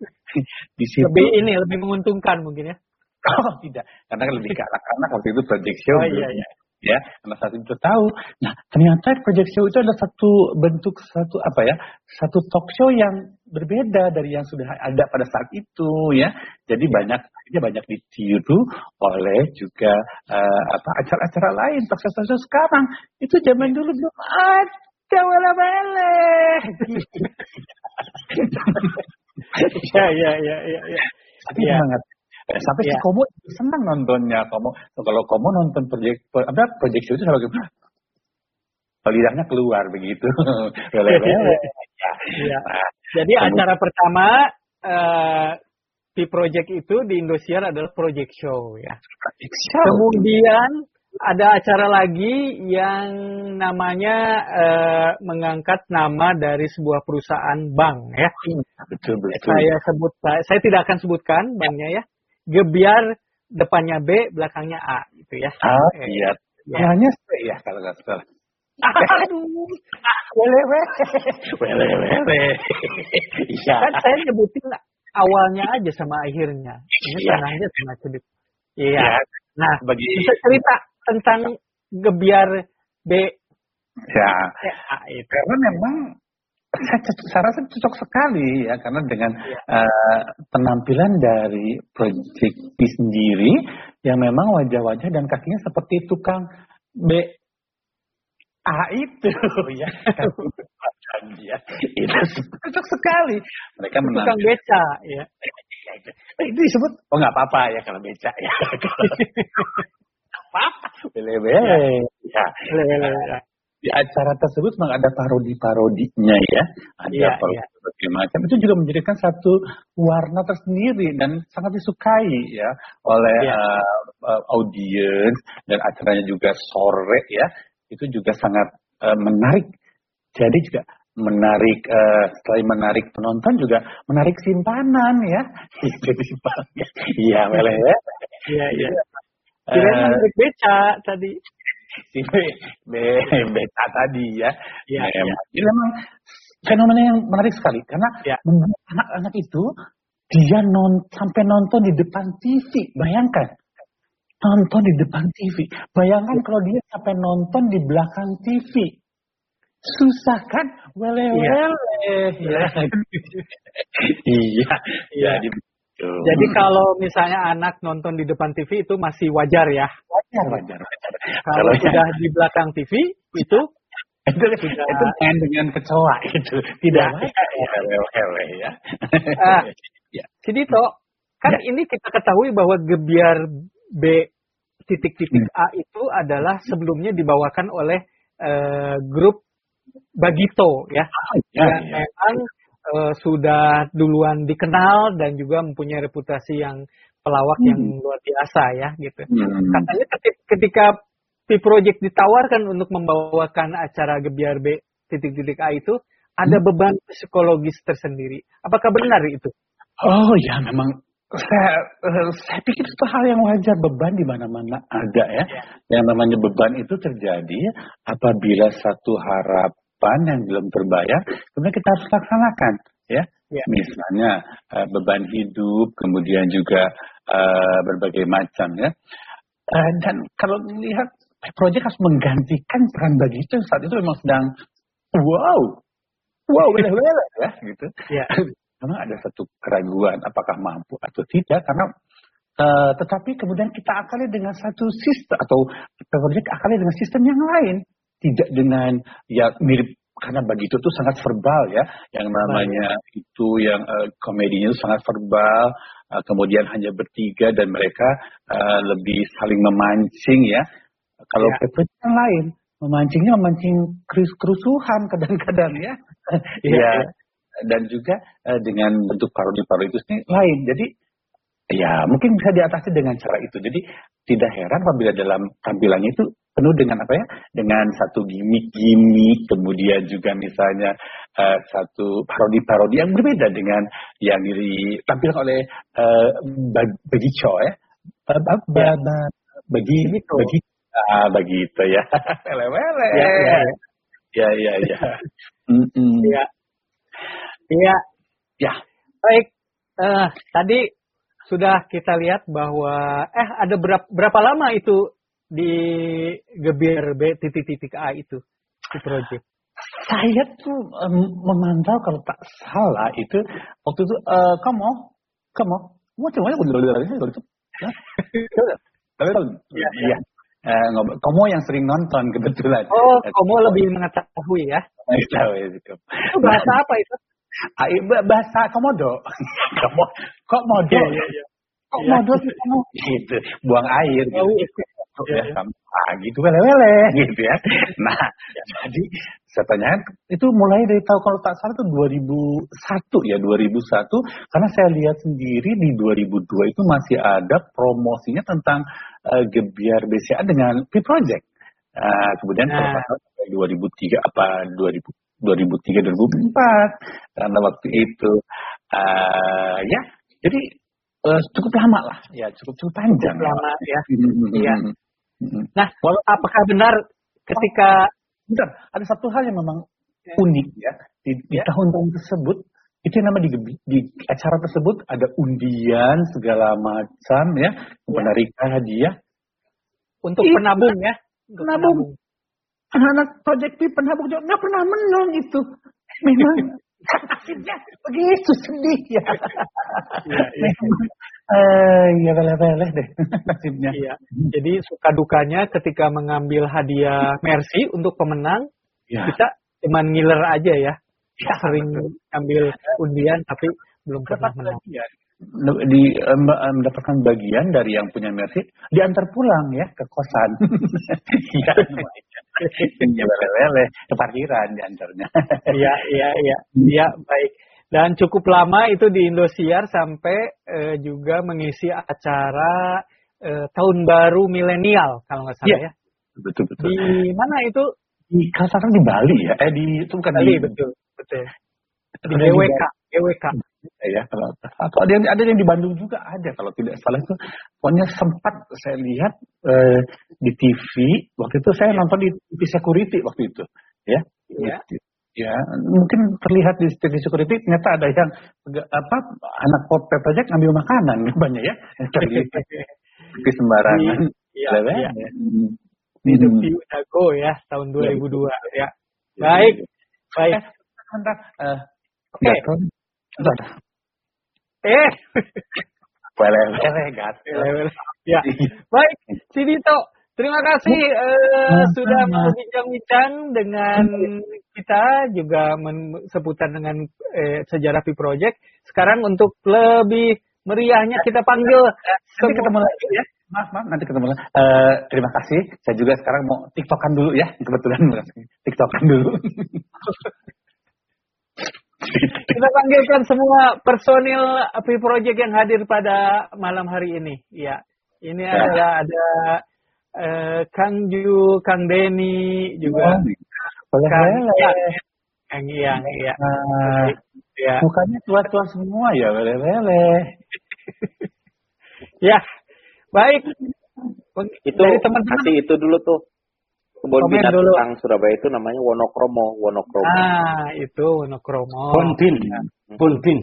Di situ Lebih ini lebih menguntungkan mungkin ya. Oh tidak, karena lebih ke anak-anak waktu itu project show. Oh, iya, iya. Ya, karena saat itu tahu. Nah, ternyata project show itu adalah satu bentuk satu apa ya, satu talk show yang berbeda dari yang sudah ada pada saat itu ya. Jadi banyak akhirnya banyak ditiru oleh juga eh, apa acara-acara lain talk show talk show sekarang. Itu zaman dulu belum ada wala-wala. Ya, ya, ya, ya, ya. Tapi Iya. semangat. Eh, Sampai si Iya. Komo senang nontonnya. Komo kalau Komo nonton proyek apa proyek itu sama gitu. Lidahnya keluar begitu. Ya. Iya. Nah, Jadi Kemudian- acara pertama eh di project itu di Indosiar adalah project show ya. project show. Kemudian ada acara lagi yang namanya eh, mengangkat nama dari sebuah perusahaan bank ya. betul betul. Saya sebut saya tidak akan sebutkan banknya ya. Gebiar depannya B, belakangnya A gitu ya. Ah, Eh, iya. ya. Hanya ya kalau nggak salah. Aduh, Wele-wele. Wele-wele. Iya. kan saya nyebutin awalnya aja sama akhirnya. Ini Iya. tengahnya sama sedikit. Iya. Ya, Nah, bagi bisa cerita tentang gebiar B ya eh, A itu. karena memang saya, saya rasa cocok sekali ya karena dengan Iya. eh, penampilan dari Project P sendiri yang memang wajah-wajah dan kakinya seperti tukang B A itu ya. Ya itu cocok sekali. Mereka Tukang menampilkan beca ya. Eh, itu disebut oh nggak apa-apa ya kalau beca ya. Apa bele-bele ya lele. Di acara tersebut memang ada parodi-parodinya ya. Ada Iya, parodi, iya. berbagai macam itu juga menjadikan satu warna tersendiri dan sangat disukai ya oleh Iya. uh, uh, audiens dan acaranya juga sore ya itu juga sangat uh, menarik jadi juga menarik uh, selain menarik penonton juga menarik simpanan ya itu simpanan iya boleh ya Iya, iya. Kirain Eh, menarik beca tadi. Si be- be- beta tadi ya. Iya, Memang. iya. Jadi memang fenomena yang menarik sekali karena Iya. membuat anak-anak itu dia non sampai nonton di depan TV. Bayangkan nonton di depan TV. Bayangkan kalau dia sampai nonton di belakang TV. Susah kan? Wele Iya. wele. Ya. iya. Iya. Jadi begitu. Jadi kalau misalnya anak nonton di depan TV itu masih wajar ya. wajar wajar wajar. Kalau sudah di belakang TV itu itu itu main dengan kecoa itu tidak Ya. wajar Wele-wele ya. Ah. Ya. Sidito, kan ini kita ketahui bahwa gebiar B titik-titik A itu adalah sebelumnya dibawakan oleh eh, grup Bagito ya. Ya, yang ya. memang eh, sudah duluan dikenal dan juga mempunyai reputasi yang pelawak yang luar biasa ya gitu. Hmm. Katanya ketika, ketika P-Project ditawarkan untuk membawakan acara Gebiar B titik-titik A itu ada Hmm. beban psikologis tersendiri. Apakah benar itu? Oh ya memang saya eh, saya pikir itu hal yang wajar beban di mana-mana ada ya. Yang namanya beban itu terjadi apabila satu harapan yang belum terbayar kemudian kita harus laksanakan ya. Ya. Misalnya eh, beban hidup kemudian juga eh, berbagai macam ya. Eh, dan kalau melihat proyek harus menggantikan peran bagi itu saat itu memang sedang wow wow wele-wele ya gitu Ya. memang ada satu keraguan apakah mampu atau tidak karena eh, tetapi kemudian kita akali dengan satu sistem atau proyek akali dengan sistem yang lain tidak dengan ya mirip karena bagi itu tuh sangat verbal ya yang namanya itu yang eh, komedinya itu sangat verbal eh, kemudian hanya bertiga dan mereka eh, lebih saling memancing ya kalau Ya. proyek yang lain memancingnya memancing kerus- kerusuhan kadang-kadang ya Iya, ya dan juga eh, dengan bentuk parodi-parodi itu sendiri lain. Jadi ya mungkin bisa diatasi dengan cara itu. Jadi tidak heran apabila dalam tampilannya itu penuh dengan apa ya? Dengan satu gimmick-gimmick, kemudian juga misalnya eh, satu parodi-parodi yang berbeda dengan yang ditampilkan oleh eh, Bag- Bagico ya. Ba- ba- ba- ba- Bagi Begitu. bagi ah, begitu ya. Wele-wele. Ya, ya, ya. Ya, ya, ya. Iya. Iya. Ya. Baik. Eh, tadi sudah kita lihat bahwa eh ada berapa, berapa lama itu di Gebir B titik-titik A itu di project. Saya tuh em, memantau kalau tak salah itu waktu itu eh, kamu kamu mau coba ya dulu dulu itu tapi kalau Iya, iya. Eh, ngobrol- kamu yang sering nonton kebetulan. Oh, Eh, kamu lebih mengetahui ya. tahu ya, gitu. Itu bahasa apa itu? Ah, iya, bah- bahasa komodo. Kamu kok modo? Iya, iya, iya. kok Iya. modo sih kamu gitu. Buang air gitu Tahu. ya, Iya. kamu ah, gitu wele-wele gitu ya. Nah, jadi saya itu mulai dari tahun kalau tak salah itu 2001 ya 2001 karena saya lihat sendiri di 2002 itu masih ada promosinya tentang eh, Gebiar BCA dengan P Project. Nah, kemudian kalau Nah. sampai 2003 apa 2000 2003 2004 karena waktu itu eh, ya jadi eh, cukup lama lah ya cukup cukup panjang Cukup lama ya. Mm, Nah, apakah benar ketika Bentar, ada satu hal yang memang unik ya di, di Ya. tahun-tahun tersebut itu yang nama di, di acara tersebut ada undian segala macam ya penarikan hadiah untuk Iya. penabung ya? Untuk Penabung. anak-anak Project P penabung juga nggak pernah menang itu memang nasibnya begitu sedih ya Iya, iya. Eh ya beleh-beleh deh nasibnya Iya. Jadi suka dukanya ketika mengambil hadiah Mercy untuk pemenang, ya. kita cuman ngiler aja ya. Ya, Sering ambil undian tapi belum pernah menang. bagian di eh, eh, mendapatkan bagian dari yang punya Mercy diantar pulang ya ke kosan. Iya. Ya lele ke parkiran diantarnya. Iya, iya, iya. Iya, baik. Dan cukup lama itu di Indosiar sampai eh, juga mengisi acara eh, tahun baru milenial kalau nggak salah Iya. ya. Betul betul. Di mana itu? Di kalau di Bali ya. Eh di itu bukan Bali, di betul, betul. Di di GWK, GWK. ya kalau atau ada yang ada yang di Bandung juga ada kalau tidak salah itu pokoknya sempat saya lihat eh, di TV waktu itu saya nonton di TV security waktu itu ya Iya. Ya mungkin terlihat di TV security ternyata ada yang apa anak pop project ngambil makanan banyak ya di sembarangan Iya, iya. Hmm. Di The Hmm. View Dago ya tahun 2002 ya. Ya, Baik, ya. baik. Eh, Oke. gatel. Sebentar. Eh, Wele-wele gatel. ya. Baik, Si Dito, terima kasih eh, sudah mau bincang-bincang dengan kita juga men- seputar dengan eh, sejarah Pi Project. Sekarang untuk lebih meriahnya kita panggil Nanti ketemu lagi ya. Maaf, maaf, nanti ketemu lagi. Eh, terima kasih. Saya juga sekarang mau tiktokan dulu ya. Kebetulan tiktokan dulu. Kita panggilkan semua personil Pi Project yang hadir pada malam hari ini. Ya, ini Ya. adalah ada eh, Kang Ju, Kang Denny juga, Boleh, Kang. Ian, Kang Ian, ya, Nah, ya, mukanya tua-tua semua ya, boleh-boleh. ya. Baik. Itu Dari teman-teman. kasih itu dulu tuh. Kebun Komen binatang dulu. Surabaya itu namanya Wonokromo, Wonokromo. Ah, itu Wonokromo. Bonpin. Bonpin.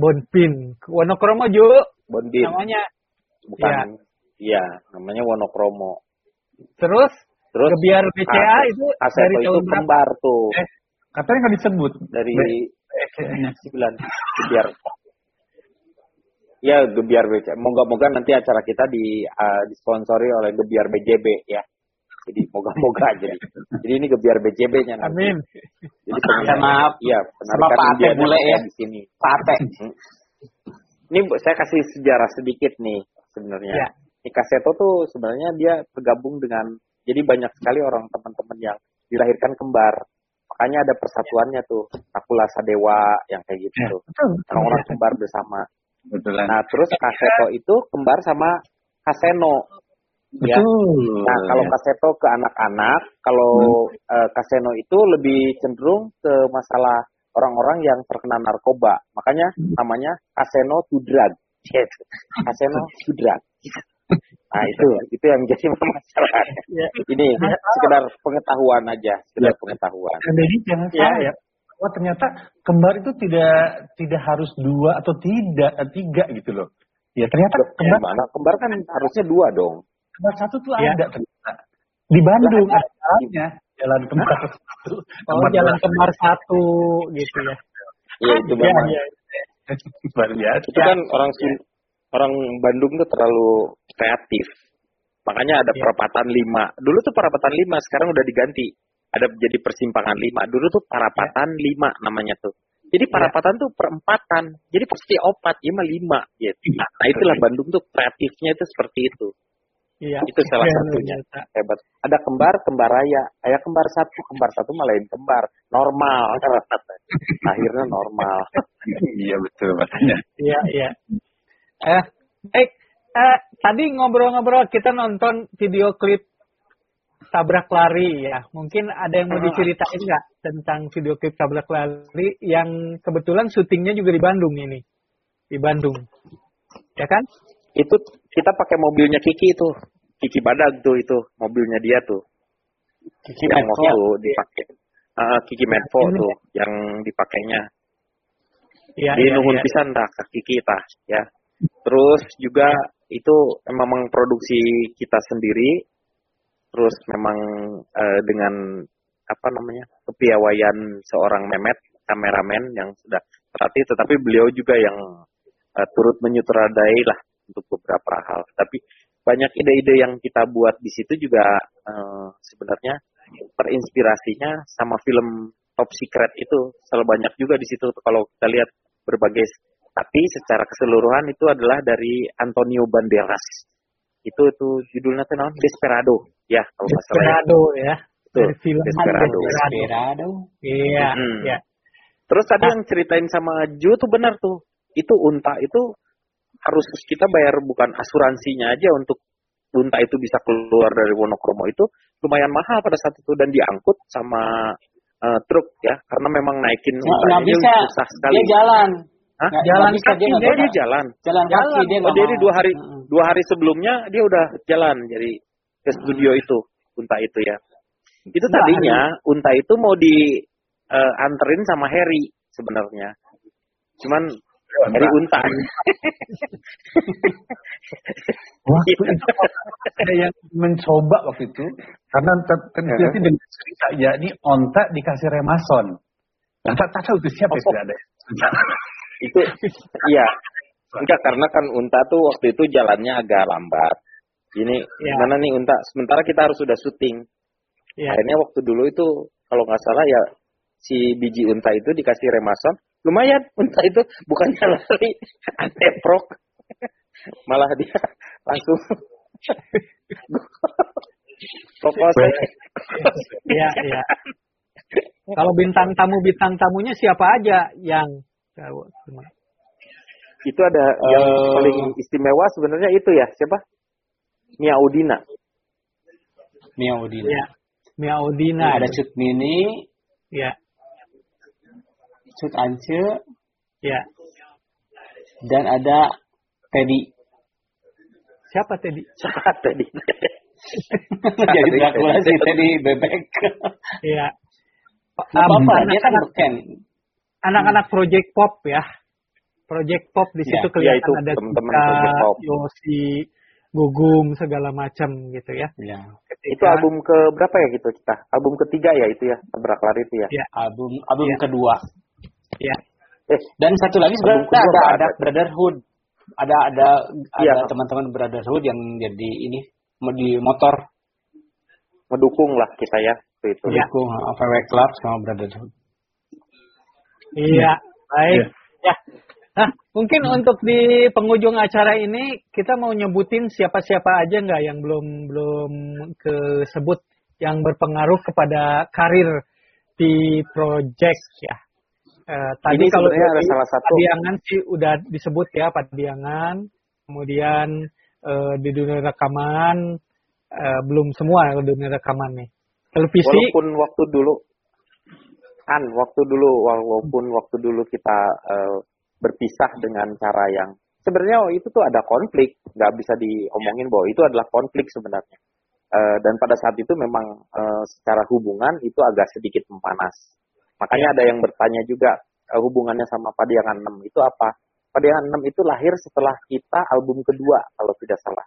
Bonpin. Wonokromo Ju, Bonbin. namanya. Bukan. Iya, namanya Wonokromo. Terus, Terus Gebiar BCA As- itu Aseto dari itu tahun berapa? kembar tuh. Eh, Katanya nggak disebut. dari Eh, sembilan gebiar ya gebiar BC moga-moga nanti acara kita di uh, disponsori oleh gebiar BJB ya jadi moga-moga jadi jadi ini gebiar BJB-nya nanti Amin. jadi penarikan iya sama penarikan Pak Ate Indianya bule ya. di sini Pate. Hmm. ini Bu, saya kasih sejarah sedikit nih sebenarnya Ya. Ini Kaseto tuh sebenarnya dia tergabung dengan jadi banyak sekali orang teman-teman yang dilahirkan kembar makanya ada persatuannya tuh Nakula Sadewa yang kayak gitu Ya, tuh orang-orang kembar bersama. Kebetulan. Nah, terus Kaseto itu kembar sama Kaseno. Ya. Betul. Nah, kalau Ya. Kaseto ke anak-anak, kalau eh, Kaseno itu lebih cenderung ke masalah orang-orang yang terkena narkoba. Makanya namanya Kaseno to drug. Kaseno to drug. Nah, itu itu yang jadi masalah. Ya. Ini sekedar pengetahuan aja, sekedar Ya. pengetahuan. Dan jadi jangan Ya, salah ya. Bahwa ternyata kembar itu tidak tidak harus dua atau tidak eh, tiga gitu loh. Ya ternyata kembar Gimana? Kembar kan harusnya dua dong. kembar satu tuh Ya. ada ternyata. Di Bandung Lah, ada jalan kembar satu. Oh, Kembar jalan dua. kembar satu gitu ya. Iya, itu Ya, memang. ya. Luar biasa. itu kan orang Sun- orang Bandung tuh terlalu kreatif. Makanya ada Iya. perapatan lima. Dulu tuh perapatan lima, sekarang udah diganti. Ada jadi persimpangan lima. Dulu tuh perapatan lima namanya tuh. Jadi perapatan tuh perempatan. Jadi pasti opat, ya mah lima. Gitu. Nah, itulah Bandung tuh kreatifnya itu seperti itu. Iya. Itu salah Keren, satunya. ternyata. Hebat. Ada kembar, kembar raya. Kayak kembar satu, kembar satu malah lain kembar. Normal. Akhirnya normal. Iya betul makanya. Iya, iya. Eh, baik. Eh, tadi ngobrol-ngobrol kita nonton video klip tabrak lari ya. Mungkin ada yang mau diceritain nggak tentang video klip tabrak lari yang kebetulan syutingnya juga di Bandung ini. Di Bandung. Ya kan? itu kita pakai mobilnya Kiki itu Kiki Badag tuh itu mobilnya dia tuh Kiki yang Menko. waktu dipakai Ah, Kiki Menfo Ini- tuh yang dipakainya Iya, di iya, nuhun iya. pisan dah ke Kiki tah ya terus juga itu memang produksi kita sendiri. Terus memang eh, dengan apa namanya kepiawaian seorang Memet kameramen yang sudah terlatih. Tetapi beliau juga yang eh, turut menyutradai lah untuk beberapa hal. Tapi banyak ide-ide yang kita buat di situ juga eh, sebenarnya terinspirasinya sama film Top Secret itu. Selalu banyak juga di situ. Kalau kita lihat berbagai tapi secara keseluruhan itu adalah dari Antonio Banderas itu itu judulnya tuh namanya Desperado ya kalau nggak salah ya. Desperado ya. Dari film Desperado. Desperado. Desperado. Iya, Hmm. iya. Terus tadi yang ceritain sama Ju tuh benar tuh. Itu unta itu harus kita bayar bukan asuransinya aja untuk unta itu bisa keluar dari Wonokromo itu lumayan mahal pada saat itu dan diangkut sama eh, truk ya karena memang naikin Nggak itu bisa. susah sekali. Dia jalan. Hah? Nggak- jalan nggak bisa, kaki dia dia, jalan. Jalan kaki dia Oh, jadi dua hari dua hari sebelumnya dia udah jalan jadi ke studio itu unta itu ya. Itu Dua tadinya unta itu mau di eh, anterin sama Harry sebenarnya. Cuman Harry unta. Waktu itu ada yang mencoba waktu itu karena ter- terjadi dengan cerita ya ini onta dikasih remason. Nah, tak, tak tahu itu siapa yang sudah ada. Itu iya. Enggak karena kan unta tuh waktu itu jalannya agak lambat. Ini Ya. gimana nih unta? Sementara kita harus sudah syuting. Ya. Akhirnya waktu dulu itu kalau nggak salah ya si biji unta itu dikasih remason. Lumayan unta itu bukannya lari anteprok. Malah dia langsung Pokoknya Iya, iya. Kalau bintang tamu bintang tamunya siapa aja yang itu ada yang Eh. paling istimewa sebenarnya itu ya siapa? Mia Udina. Mia Udina. ya Mia Odina. Nah, ada Cut Mini, Ya, Cut Ance, ya. dan ada Teddy. Siapa tadi? Siapa tadi? Jadi Dracula sih Teddy bebek. Iya. Apa-apa, dia kan beken. Anak-anak project pop ya. Project pop di situ Ya, ya kelihatan itu ada teman-teman kita, project pop. Yosi, Gugum segala macam gitu ya. Ya. itu Ketika- album ke berapa ya gitu kita? Album ketiga ya itu ya, Tabraklar itu ya. Ya. Album album Ya. kedua. Ya. Eh, Dan satu lagi Album sebenarnya ada ada ada. Brotherhood. Ada ada Iya. ada teman-teman Brotherhood yang jadi ini mau di motor ngedukung lah kita ya itu. Iya. mendukung uh, VW Club sama Brotherhood. Iya, baik. Ya. Nah, mungkin untuk di penghujung acara ini kita mau nyebutin siapa-siapa aja nggak yang belum belum kesebut yang berpengaruh kepada karir di project ya. Eh, tadi Ini kalau ada salah satu Padiangan sih udah disebut ya Padiangan, kemudian eh, di dunia rekaman eh, belum semua di dunia rekaman nih. Televisi walaupun waktu dulu kan waktu dulu walaupun waktu dulu kita eh, berpisah dengan cara yang sebenarnya oh, itu tuh ada konflik. Nggak bisa diomongin bahwa itu adalah konflik sebenarnya. Eh, dan pada saat itu memang eh, secara hubungan itu agak sedikit memanas. Makanya ada yang bertanya juga eh, hubungannya sama Padiangan 6 itu apa? Padiangan 6 itu lahir setelah kita album kedua kalau tidak salah.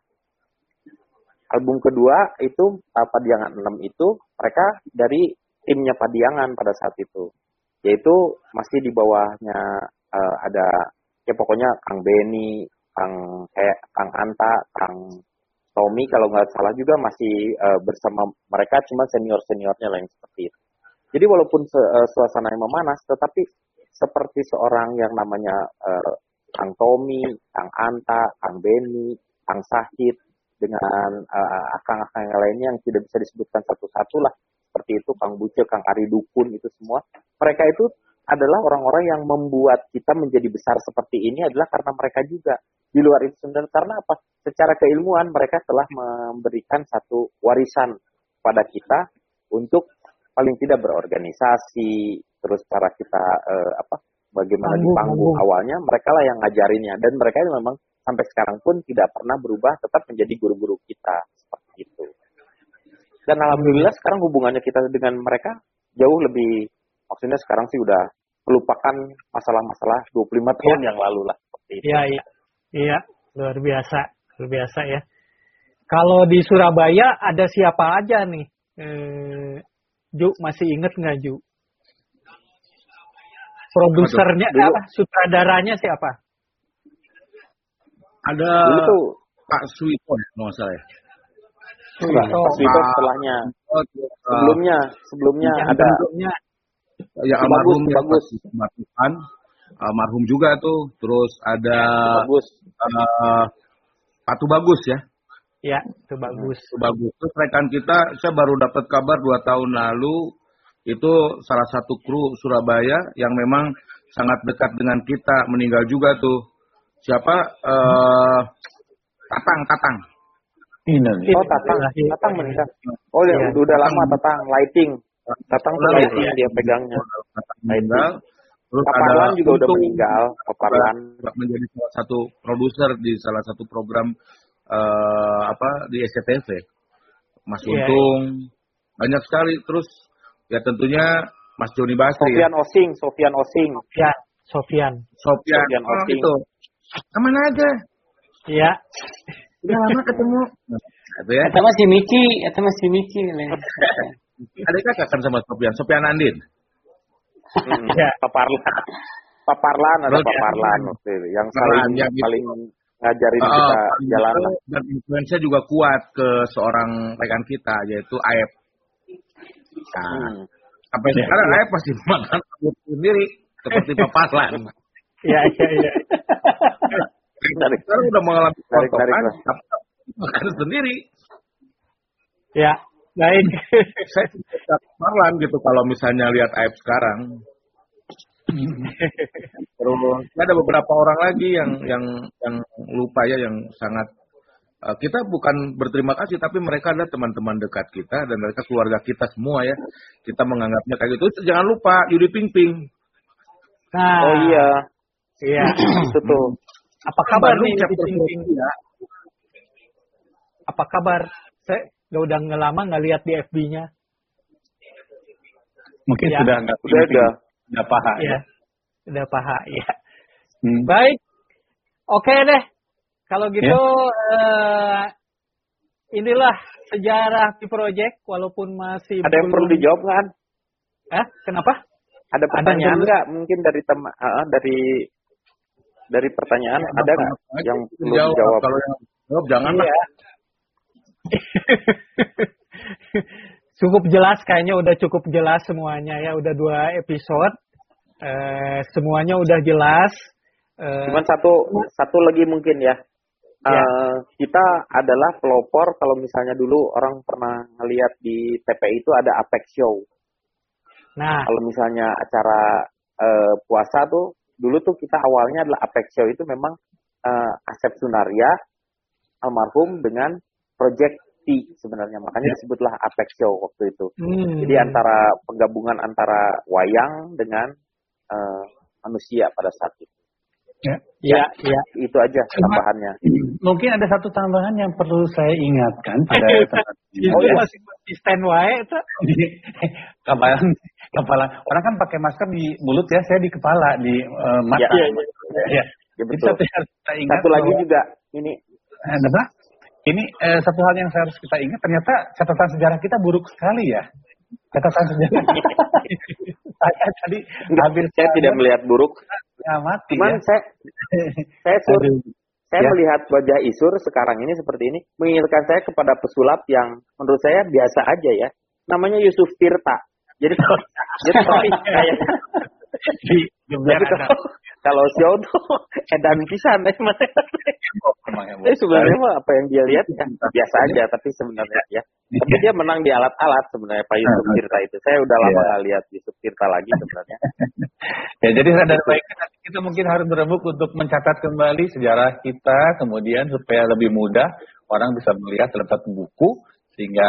Album kedua itu uh, Padiangan 6 itu mereka dari timnya Padiangan pada saat itu yaitu masih di bawahnya uh, ada ya pokoknya Kang Beni, Kang kayak Kang Anta, Kang Tommy kalau nggak salah juga masih uh, bersama mereka cuma senior seniornya lah yang seperti itu. Jadi walaupun se- uh, suasana yang memanas, tetapi seperti seorang yang namanya uh, Kang Tommy, Kang Anta, Kang Beni, Kang Sahid, dengan uh, akang-akang yang lainnya yang tidak bisa disebutkan satu-satu lah seperti itu Kang Buce, Kang Ari Dukun itu semua. Mereka itu adalah orang-orang yang membuat kita menjadi besar seperti ini adalah karena mereka juga di luar itu sebenarnya karena apa? Secara keilmuan mereka telah memberikan satu warisan pada kita untuk paling tidak berorganisasi terus cara kita eh, apa bagaimana di Panggung, awalnya mereka lah yang ngajarinnya. Dan mereka memang sampai sekarang pun tidak pernah berubah tetap menjadi guru-guru kita seperti itu dan alhamdulillah sekarang hubungannya kita dengan mereka jauh lebih maksudnya sekarang sih udah melupakan masalah-masalah 25 tahun yang lalu lah seperti itu. Iya, iya. Iya, luar biasa. Luar biasa ya. Kalau di Surabaya ada siapa aja nih? Eh, Ju, masih inget nggak Ju? Produsernya Dulu- apa? Sutradaranya siapa? Ada Pak Suito ya, kalau nggak salah ya. Itu Pak- setelahnya Oh, uh, sebelumnya sebelumnya Yang ada ya almarhum Bagus, ya, Matukan. almarhum juga tuh. Terus ada bagus uh, Patu Bagus ya. ya, itu bagus. Patu Bagus. Terus rekan kita, saya baru dapat kabar dua tahun lalu itu salah satu kru Surabaya yang memang sangat dekat dengan kita meninggal juga tuh siapa eh Tatang Tatang. Oh, Tatang. Tatang meninggal. Oh, ya, Iya. udah, udah lama Tatang. Lighting. Tatang tuh lighting dia pegangnya. Tatang meninggal terus Paparlan juga udah meninggal. Paparlan. menjadi salah satu produser di salah satu program eh apa di SCTV Mas Iya. Untung banyak sekali terus ya tentunya Mas Joni Basri ya. Sofian Osing, Sofian Osing. Ya, Sofian. Sofian, Sofian oh, Osing. itu ke mana aja Ya. Udah lama ketemu Gitu ya. Eta mah si Miki, eta mah si Miki. Ada kakak kan sama Sofian Sofian Andin Mm, Ya. Paparlan. Paparlan ada ya. Paparlan waktu itu. Yang Paparlan, paling yang paling ngajarin Oh, kita paling jalan itu lah. dan influencer juga kuat ke seorang rekan kita yaitu Aep nah, Hmm. sampai sekarang Aep masih makan sendiri seperti papasan Ya, ya, ya. Tarik. sekarang udah mengalami tapi makan sendiri Ya, baik. saya tidak Marlan gitu kalau misalnya lihat Aep sekarang. Terus ada beberapa orang lagi yang yang yang lupa ya yang sangat eh, kita bukan berterima kasih tapi mereka adalah teman-teman dekat kita dan mereka keluarga kita semua ya. Kita menganggapnya kayak gitu. Jangan lupa Yudi Ping Ping. Nah, Oh iya, Iya. itu tuh. Apa kabar nih chapter Ping? ya. Apa kabar? Saya udah udah nggak lihat di FB-nya. Mungkin Ya. sudah nggak Udah ada. Udah paha. Ya. Udah paha, ya. Hmm. Baik. Oke deh. Kalau gitu eh, inilah sejarah di project walaupun masih Ada yang perlu dijawab kan? Hah? Kenapa? Ada pertanyaan nggak? Mungkin dari teman, dari dari pertanyaan ada nggak yang perlu Jawab. dijawab? Kalau yang jawab jangan lah. Iya. cukup jelas kayaknya udah cukup jelas semuanya ya udah dua episode Eh, semuanya udah jelas Eh, Cuman satu satu lagi mungkin ya. Ya. Eh, kita adalah pelopor kalau misalnya dulu orang pernah ngelihat di TPI itu ada Apex Show. nah Kalau misalnya acara eh, puasa tuh dulu tuh kita awalnya adalah Apex Show itu memang eh, Asep Sunaria almarhum dengan Project T sebenarnya makanya disebutlah Apex Show waktu itu. hmm, Jadi antara penggabungan antara wayang dengan eh, manusia pada saat itu. Ya. ya ya Itu aja tambahannya. Mungkin ada satu tambahan yang perlu saya ingatkan pada teman itu Oh, iya. masih wae itu kepala kepala orang kan pakai masker di mulut ya saya di kepala di eh, mata Iya, ya, Ya, Itu betul. satu yang harus kita ingat Satu lagi bahwa- juga ini apa? Ini eh, satu hal yang harus kita ingat ternyata catatan sejarah kita buruk sekali ya. Catatan sejarah. saya tadi hampir saya tidak melihat buruk. Ya, mati Cuman ya. saya saya sur, Aduh. saya Ya. melihat wajah Isur sekarang ini seperti ini mengingatkan saya kepada pesulap yang menurut saya biasa aja ya. Namanya Yusuf Tirta. Jadi jadi tapi kayak di jadi kalau, kalau show tuh edan pisan eh, emang ya, Bu. Tapi sebenarnya mah apa yang dia lihat ya biasa aja tapi sebenarnya ya. Tapi dia menang di alat-alat sebenarnya Pak Yusuf Tirta itu. Saya udah lama Iya. nggak lihat Yusuf Tirta lagi sebenarnya. Ya, jadi sadar baiknya nanti kita mungkin harus berebut untuk mencatat kembali sejarah kita, kemudian supaya lebih mudah orang bisa melihat dalam satu buku, sehingga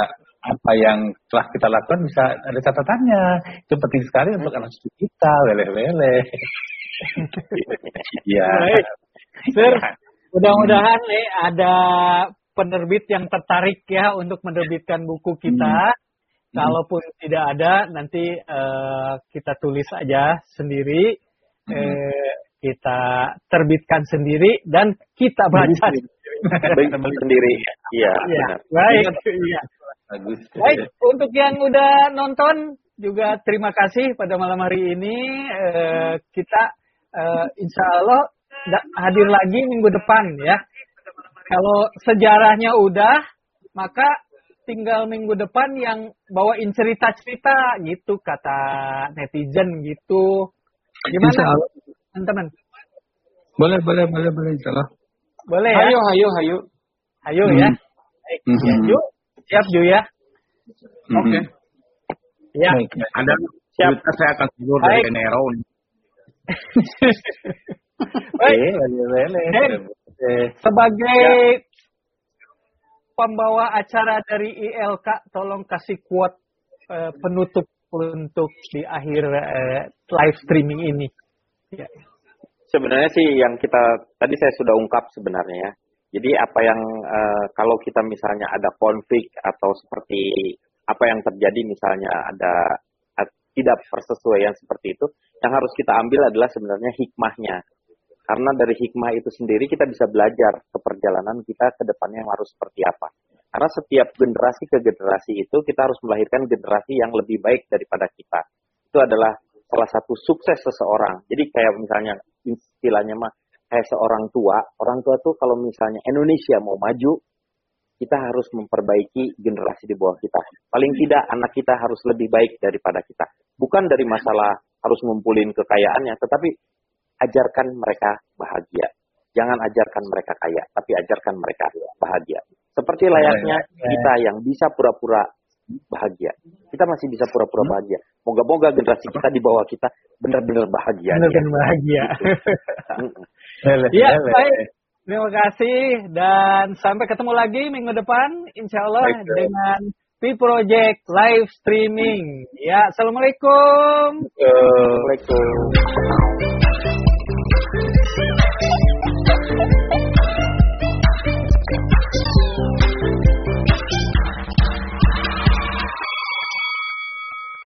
apa yang telah kita lakukan bisa ada catatannya. Itu penting sekali untuk anak cucu kita, leleh-leleh. Iya. Baik. Sir, mudah-mudahan nih ada penerbit yang tertarik ya untuk menerbitkan buku kita. Kalaupun tidak ada, nanti eh, kita tulis aja sendiri, eh, kita terbitkan sendiri dan kita baca. Beli sendiri. Iya, Ya, baik. Iya. Bagus. Baik, untuk yang udah nonton juga terima kasih pada malam hari ini. Eh, kita eh, insya Allah hadir lagi minggu depan ya. Kalau sejarahnya udah, maka tinggal minggu depan yang bawain cerita-cerita gitu kata netizen gitu. Gimana teman-teman? Boleh, boleh, boleh, boleh, insya Allah. Boleh ya? Hayo, hayo, hayo. Ayo ya. Baik, ya, Mhm. Siap Ju ya. Oke. Ya. Baik, Siap. saya akan tidur dari. Nero. Baik. Eh, sebagai pembawa acara dari ILK, tolong kasih quote eh, penutup untuk di akhir eh, live streaming ini. Ya. Sebenarnya sih yang kita tadi saya sudah ungkap sebenarnya ya. Jadi apa yang eh, kalau kita misalnya ada konflik atau seperti apa yang terjadi misalnya ada eh, tidak persesuaian seperti itu, yang harus kita ambil adalah sebenarnya hikmahnya. Karena dari hikmah itu sendiri kita bisa belajar ke perjalanan kita ke depannya yang harus seperti apa. Karena setiap generasi ke generasi itu kita harus melahirkan generasi yang lebih baik daripada kita. Itu adalah salah satu sukses seseorang. Jadi kayak misalnya istilahnya mah kayak seorang tua, orang tua tuh kalau misalnya Indonesia mau maju, kita harus memperbaiki generasi di bawah kita. Paling tidak anak kita harus lebih baik daripada kita. Bukan dari masalah harus ngumpulin kekayaannya, tetapi ajarkan mereka bahagia. Jangan ajarkan mereka kaya, tapi ajarkan mereka bahagia. Seperti layaknya kita yang bisa pura-pura bahagia. Kita masih bisa pura-pura bahagia. Moga-moga generasi kita di bawah kita benar-benar bahagia. Benar dan bahagia. Mm-mm. Ya, baik. Terima kasih dan sampai ketemu lagi minggu depan insya Allah Baik, dengan P Project live streaming. Ya, assalamualaikum. Assalamualaikum.